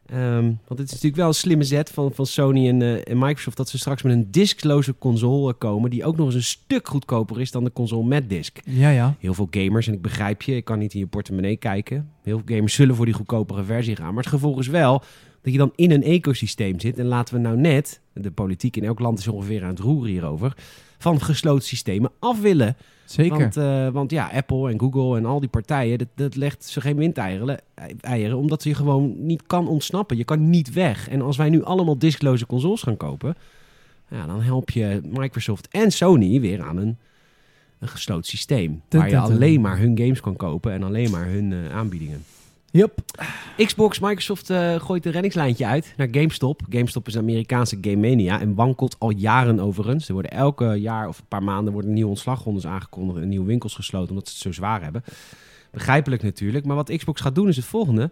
Ehm, want het is natuurlijk wel een slimme zet van, van Sony en, eh, en Microsoft... dat ze straks met een diskloze console komen... die ook nog eens een stuk goedkoper is dan de console met disk. Ja, ja. Heel veel gamers, en ik begrijp je, ik kan niet in je portemonnee kijken. Heel veel gamers zullen voor die goedkopere versie gaan. Maar het gevolg is wel dat je dan in een ecosysteem zit. En laten we nou net, de politiek in elk land is ongeveer aan het roeren hierover... van gesloten systemen af willen. Zeker. Want, eh, want ja, Apple en Google en al die partijen, dat, dat legt ze geen windeieren, eieren, omdat je gewoon niet kan ontsnappen. Je kan niet weg. En als wij nu allemaal diskloze consoles gaan kopen, ja, dan help je Microsoft en Sony weer aan een, een gesloten systeem. Waar je alleen maar hun games kan kopen en alleen maar hun eh, aanbiedingen. Yep. Xbox, Microsoft eh, gooit een reddingslijntje uit naar GameStop. GameStop is een Amerikaanse game mania en wankelt al jaren overigens. Er worden elke jaar of een paar maanden worden nieuwe ontslagrondes aangekondigd en nieuwe winkels gesloten omdat ze het zo zwaar hebben. Begrijpelijk natuurlijk, maar wat Xbox gaat doen is het volgende.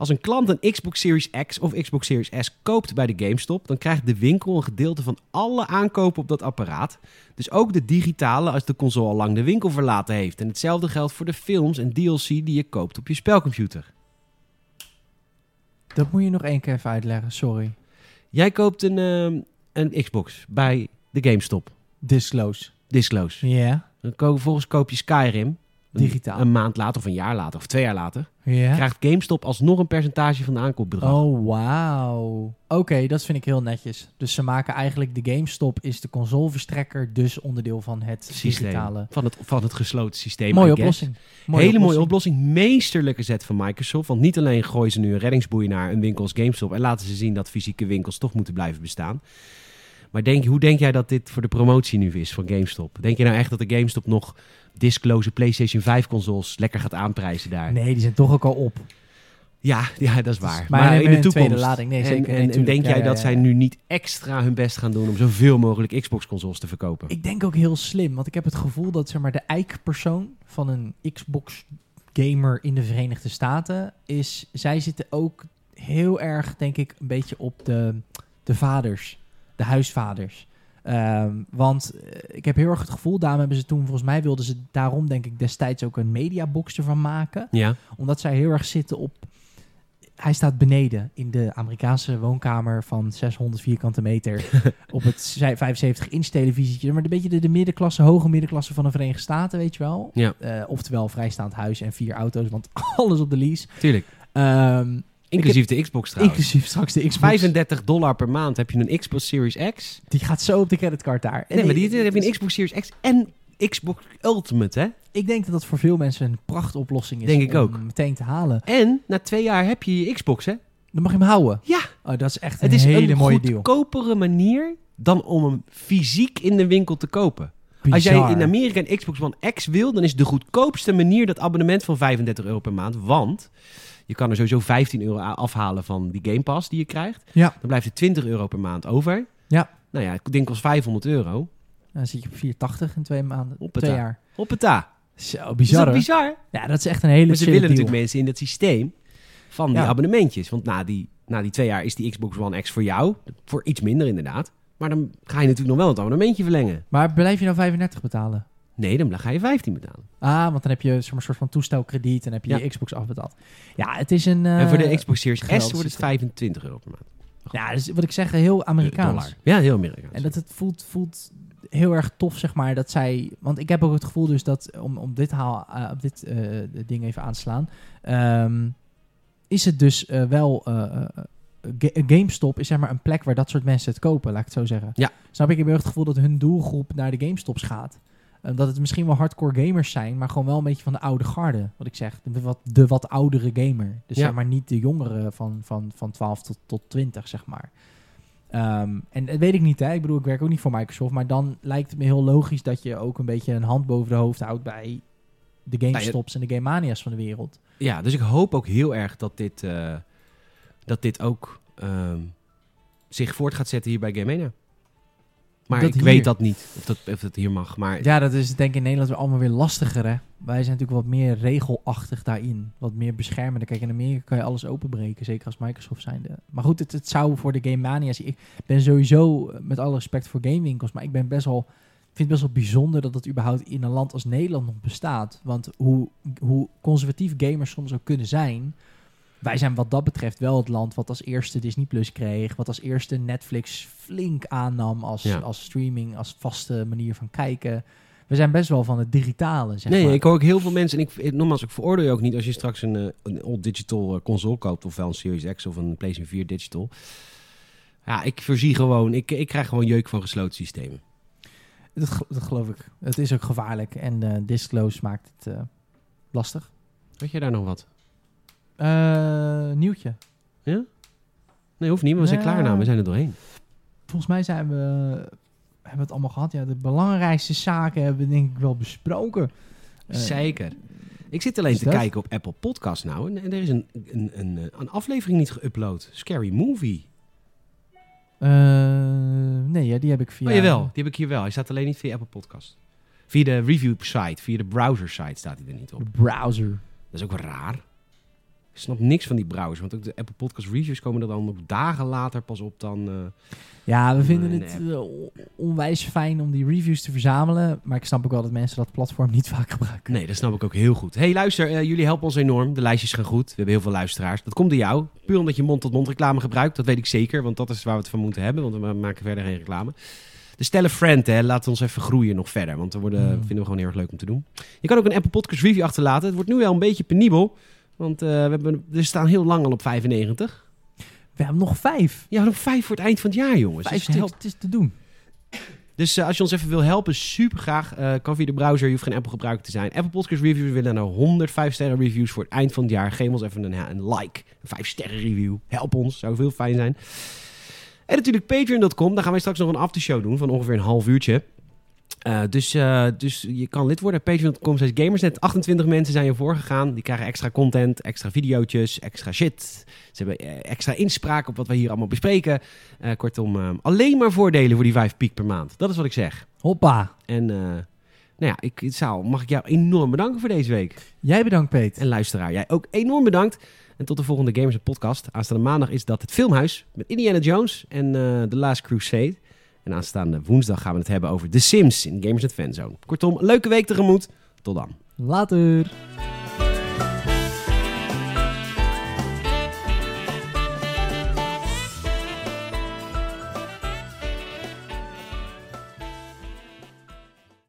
Als een klant een Xbox Series X of Xbox Series S koopt bij de GameStop, dan krijgt de winkel een gedeelte van alle aankopen op dat apparaat. Dus ook de digitale als de console al lang de winkel verlaten heeft. En hetzelfde geldt voor de films en DLC die je koopt op je spelcomputer. Dat moet je nog één keer even uitleggen, sorry. Jij koopt een, ehm, een Xbox bij de GameStop. Disclose. Disclose. Ja. Dan ko- vervolgens koop je Skyrim. Een, Digitaal. Een maand later of een jaar later of twee jaar later. Ja. Krijgt GameStop alsnog een percentage van de aankoopbedrag. Oh, wauw. Oké, dat vind ik heel netjes. Dus ze maken eigenlijk de GameStop is de consoleverstrekker, dus onderdeel van het systeem. digitale. Van het, van het gesloten systeem. Mooie oplossing. Hele mooie oplossing. Meesterlijke zet van Microsoft. Want niet alleen gooien ze nu een reddingsboei naar een winkel als GameStop. En laten ze zien dat fysieke winkels toch moeten blijven bestaan. Maar denk, hoe denk jij dat dit voor de promotie nu is van GameStop? Denk je nou echt dat de GameStop nog diskloze PlayStation 5 consoles lekker gaat aanprijzen daar? Nee, die zijn toch ook al op. Ja, ja, dat is waar. Maar, in de toekomst. tweede lading. Nee, zeker. En, Nee, en, tuurlijk. denk jij ja, dat ja. zij nu niet extra hun best gaan doen om zoveel mogelijk Xbox-consoles te verkopen? Ik denk ook heel slim, want ik heb het gevoel dat zeg maar, de eikpersoon van een Xbox-gamer in de Verenigde Staten is... Zij zitten ook heel erg, denk ik, een beetje op de, de vaders, de huisvaders. Ehm, want eh, ik heb heel erg het gevoel, daarom hebben ze toen, volgens mij wilden ze daarom denk ik destijds ook een mediabox ervan maken. Ja, Omdat zij heel erg zitten op. Hij staat beneden in de Amerikaanse woonkamer van 600 vierkante meter. op het 75 inch televisietje. Maar een beetje de, de middenklasse, hoge middenklasse van de Verenigde Staten, weet je wel. Ja. Eh, oftewel vrijstaand huis en vier auto's, want alles op de lease. tuurlijk. Ehm, Inclusief de Xbox trouwens. inclusief straks de Xbox. 35 dollar per maand heb je een Xbox Series X. Die gaat zo op de creditcard daar. En Nee, maar die, heb je een Xbox Series X en Xbox Ultimate, hè? Ik denk dat dat voor veel mensen een prachtoplossing is. Denk ik om ook. meteen te halen. En na twee jaar heb je je Xbox, hè? Dan mag je hem houden. Ja. Oh, dat is echt Het een is hele een mooie deal. goedkopere manier dan om hem fysiek in de winkel te kopen. Als jij in Amerika een Xbox One X wil, dan is de goedkoopste manier dat abonnement van 35 euro per maand. Want Je kan er sowieso 15 euro afhalen van die Game Pass die je krijgt. Ja. Dan blijft er 20 euro per maand over. Ja. Nou ja, het ding kost 500 euro. Dan zit je op 480 in twee maanden. Hoppata. Twee jaar. Hoppata. Zo, Is bizar dat hoor. bizar? Ja, dat is echt een hele Maar ze willen deal. natuurlijk mensen in dat systeem van die Ja. abonnementjes. Want na die, na die twee jaar is die Xbox One X voor jou. Voor iets minder inderdaad. Maar dan ga je natuurlijk nog wel het abonnementje verlengen. Maar blijf je nou 35 betalen? Nee, dan ga je 15 betalen. Ah, want dan heb je zeg maar, een soort van toestelkrediet en heb je Ja. je Xbox afbetaald. Ja, het is een... en voor de eh, Xbox Series S wordt het systeem. 25 euro per maand. Ja, dus wat ik zeg, heel Amerikaans. Dollar. Ja, heel Amerikaans. En dat het voelt, voelt heel erg tof, zeg maar, dat zij... Want ik heb ook het gevoel dus dat, om, om dit, haal, eh, op dit eh, ding even aan te slaan... ehm, is het dus wel... Ga- GameStop is zeg maar een plek waar dat soort mensen het kopen, laat ik het zo zeggen. Ja. Snap ik? Ik heb heel het gevoel dat hun doelgroep naar de GameStops gaat. Eh, dat het misschien wel hardcore gamers zijn, maar gewoon wel een beetje van de oude garde, wat ik zeg. De wat, de wat oudere gamer. Dus Ja. zeg maar niet de jongeren van, van, van 12 tot, tot 20, zeg maar. Ehm, en dat weet ik niet, hè. Ik bedoel, ik werk ook niet voor Microsoft. Maar dan lijkt het me heel logisch dat je ook een beetje een hand boven de hoofd houdt bij de GameStops en de Game Mania's van de wereld. Ja, dus ik hoop ook heel erg dat dit, eh, dat dit ook ehm, zich voort gaat zetten hier bij Game Mania. Maar Dat ik hier. weet dat niet, of dat, of dat hier mag. Maar Ja, dat is denk ik in Nederland weer allemaal weer lastiger, hè. Wij zijn natuurlijk wat meer regelachtig daarin. Wat meer beschermender. Kijk, in Amerika kan je alles openbreken, zeker als Microsoft zijnde. Maar goed, het, het zou voor de Game Mania's... Ik ben sowieso, eh, met alle respect voor gamewinkels, maar ik ben best wel... Ik vind het best wel bijzonder dat dat überhaupt in een land als Nederland nog bestaat. Want hoe, hoe conservatief gamers soms ook kunnen zijn... Wij zijn wat dat betreft wel het land wat als eerste Disney Plus kreeg. Wat als eerste Netflix flink aannam als, Ja. als streaming, als vaste manier van kijken. We zijn best wel van het digitale, zeg nee, maar. ik hoor ook heel veel mensen. En ik, nogmaals, ik veroordeel je ook niet als je straks een, eh, een old digital eh, console koopt. Ofwel een Series X of een PlayStation 4 digital. Ja, ik voorzie gewoon. Ik, ik krijg gewoon jeuk van gesloten systemen. Dat, dat geloof ik. Het is ook gevaarlijk. En disclose maakt het lastig. Weet je daar nog wat? Eh, nieuwtje. Nee, hoeft niet. maar We zijn Ja. klaar nou. We zijn er doorheen. Volgens mij zijn we, hebben we het allemaal gehad. Ja, de belangrijkste zaken hebben we denk ik wel besproken. Eh, Zeker. Ik zit alleen te dat? kijken op Apple Podcast nou. En, en er is een, een, een, eh, een aflevering niet geüpload. Scary Movie. eh, nee, ja, die heb ik via... Oh jawel, die heb ik hier wel. Hij staat alleen niet via Apple Podcast. Via de review site, via de browser site staat hij er niet op. De browser. Dat is ook raar. Ik snap niks van die browser. Want ook de Apple Podcast reviews komen er dan ook dagen later pas op dan... eh, Ja, we vinden het eh, on- onwijs fijn om die reviews te verzamelen. Maar ik snap ook wel dat mensen dat platform niet vaak gebruiken. Nee, dat snap ik ook heel goed. hey, luister, eh, jullie helpen ons enorm. De lijstjes gaan goed. We hebben heel veel luisteraars. Dat komt door jou. Puur omdat je mond-tot-mond reclame gebruikt. Dat weet ik zeker, want dat is waar we het van moeten hebben. Want we maken verder geen reclame. Dus stel een friend, hè. Laat ons even groeien nog verder. Want we worden, Mm. vinden we gewoon heel erg leuk om te doen. Je kan ook een Apple Podcast review achterlaten. Het wordt nu wel een beetje penibel. Want eh, we, hebben, we staan heel lang al op 95. We hebben nog vijf. Ja, nog vijf voor het eind van het jaar, jongens. Vijf Dus het is te doen. Dus eh, als je ons even wil helpen, super graag. Eh, kan via de browser, je hoeft geen Apple gebruiker te zijn. Apple Podcast Reviews, we willen naar 105 sterren reviews voor het eind van het jaar. Geef ons even een, een like, een 5 sterren review. Help ons, zou veel fijn zijn. En natuurlijk patreon.com, daar gaan wij straks nog een aftershow doen van ongeveer een half uurtje. Eh, dus, eh, dus je kan lid worden. Patreon.com slash gamersnet. 28 mensen zijn ervoor gegaan. Die krijgen extra content, extra videootjes, extra shit. Ze hebben eh, extra inspraak op wat we hier allemaal bespreken. Kortom, alleen maar voordelen voor die 5 piek per maand. Dat is wat ik zeg. Hoppa. En nou ja, ik, Saal, mag ik jou enorm bedanken voor deze week. Jij bedankt, Peet. En luisteraar, jij ook enorm bedankt. En tot de volgende Gamers Podcast. Aanstaande maandag is dat het Filmhuis met Indiana Jones en The Last Crusade. En aanstaande woensdag gaan we het hebben over The Sims in Gamers Fan Zone. Kortom, leuke week tegemoet. Tot dan. Later.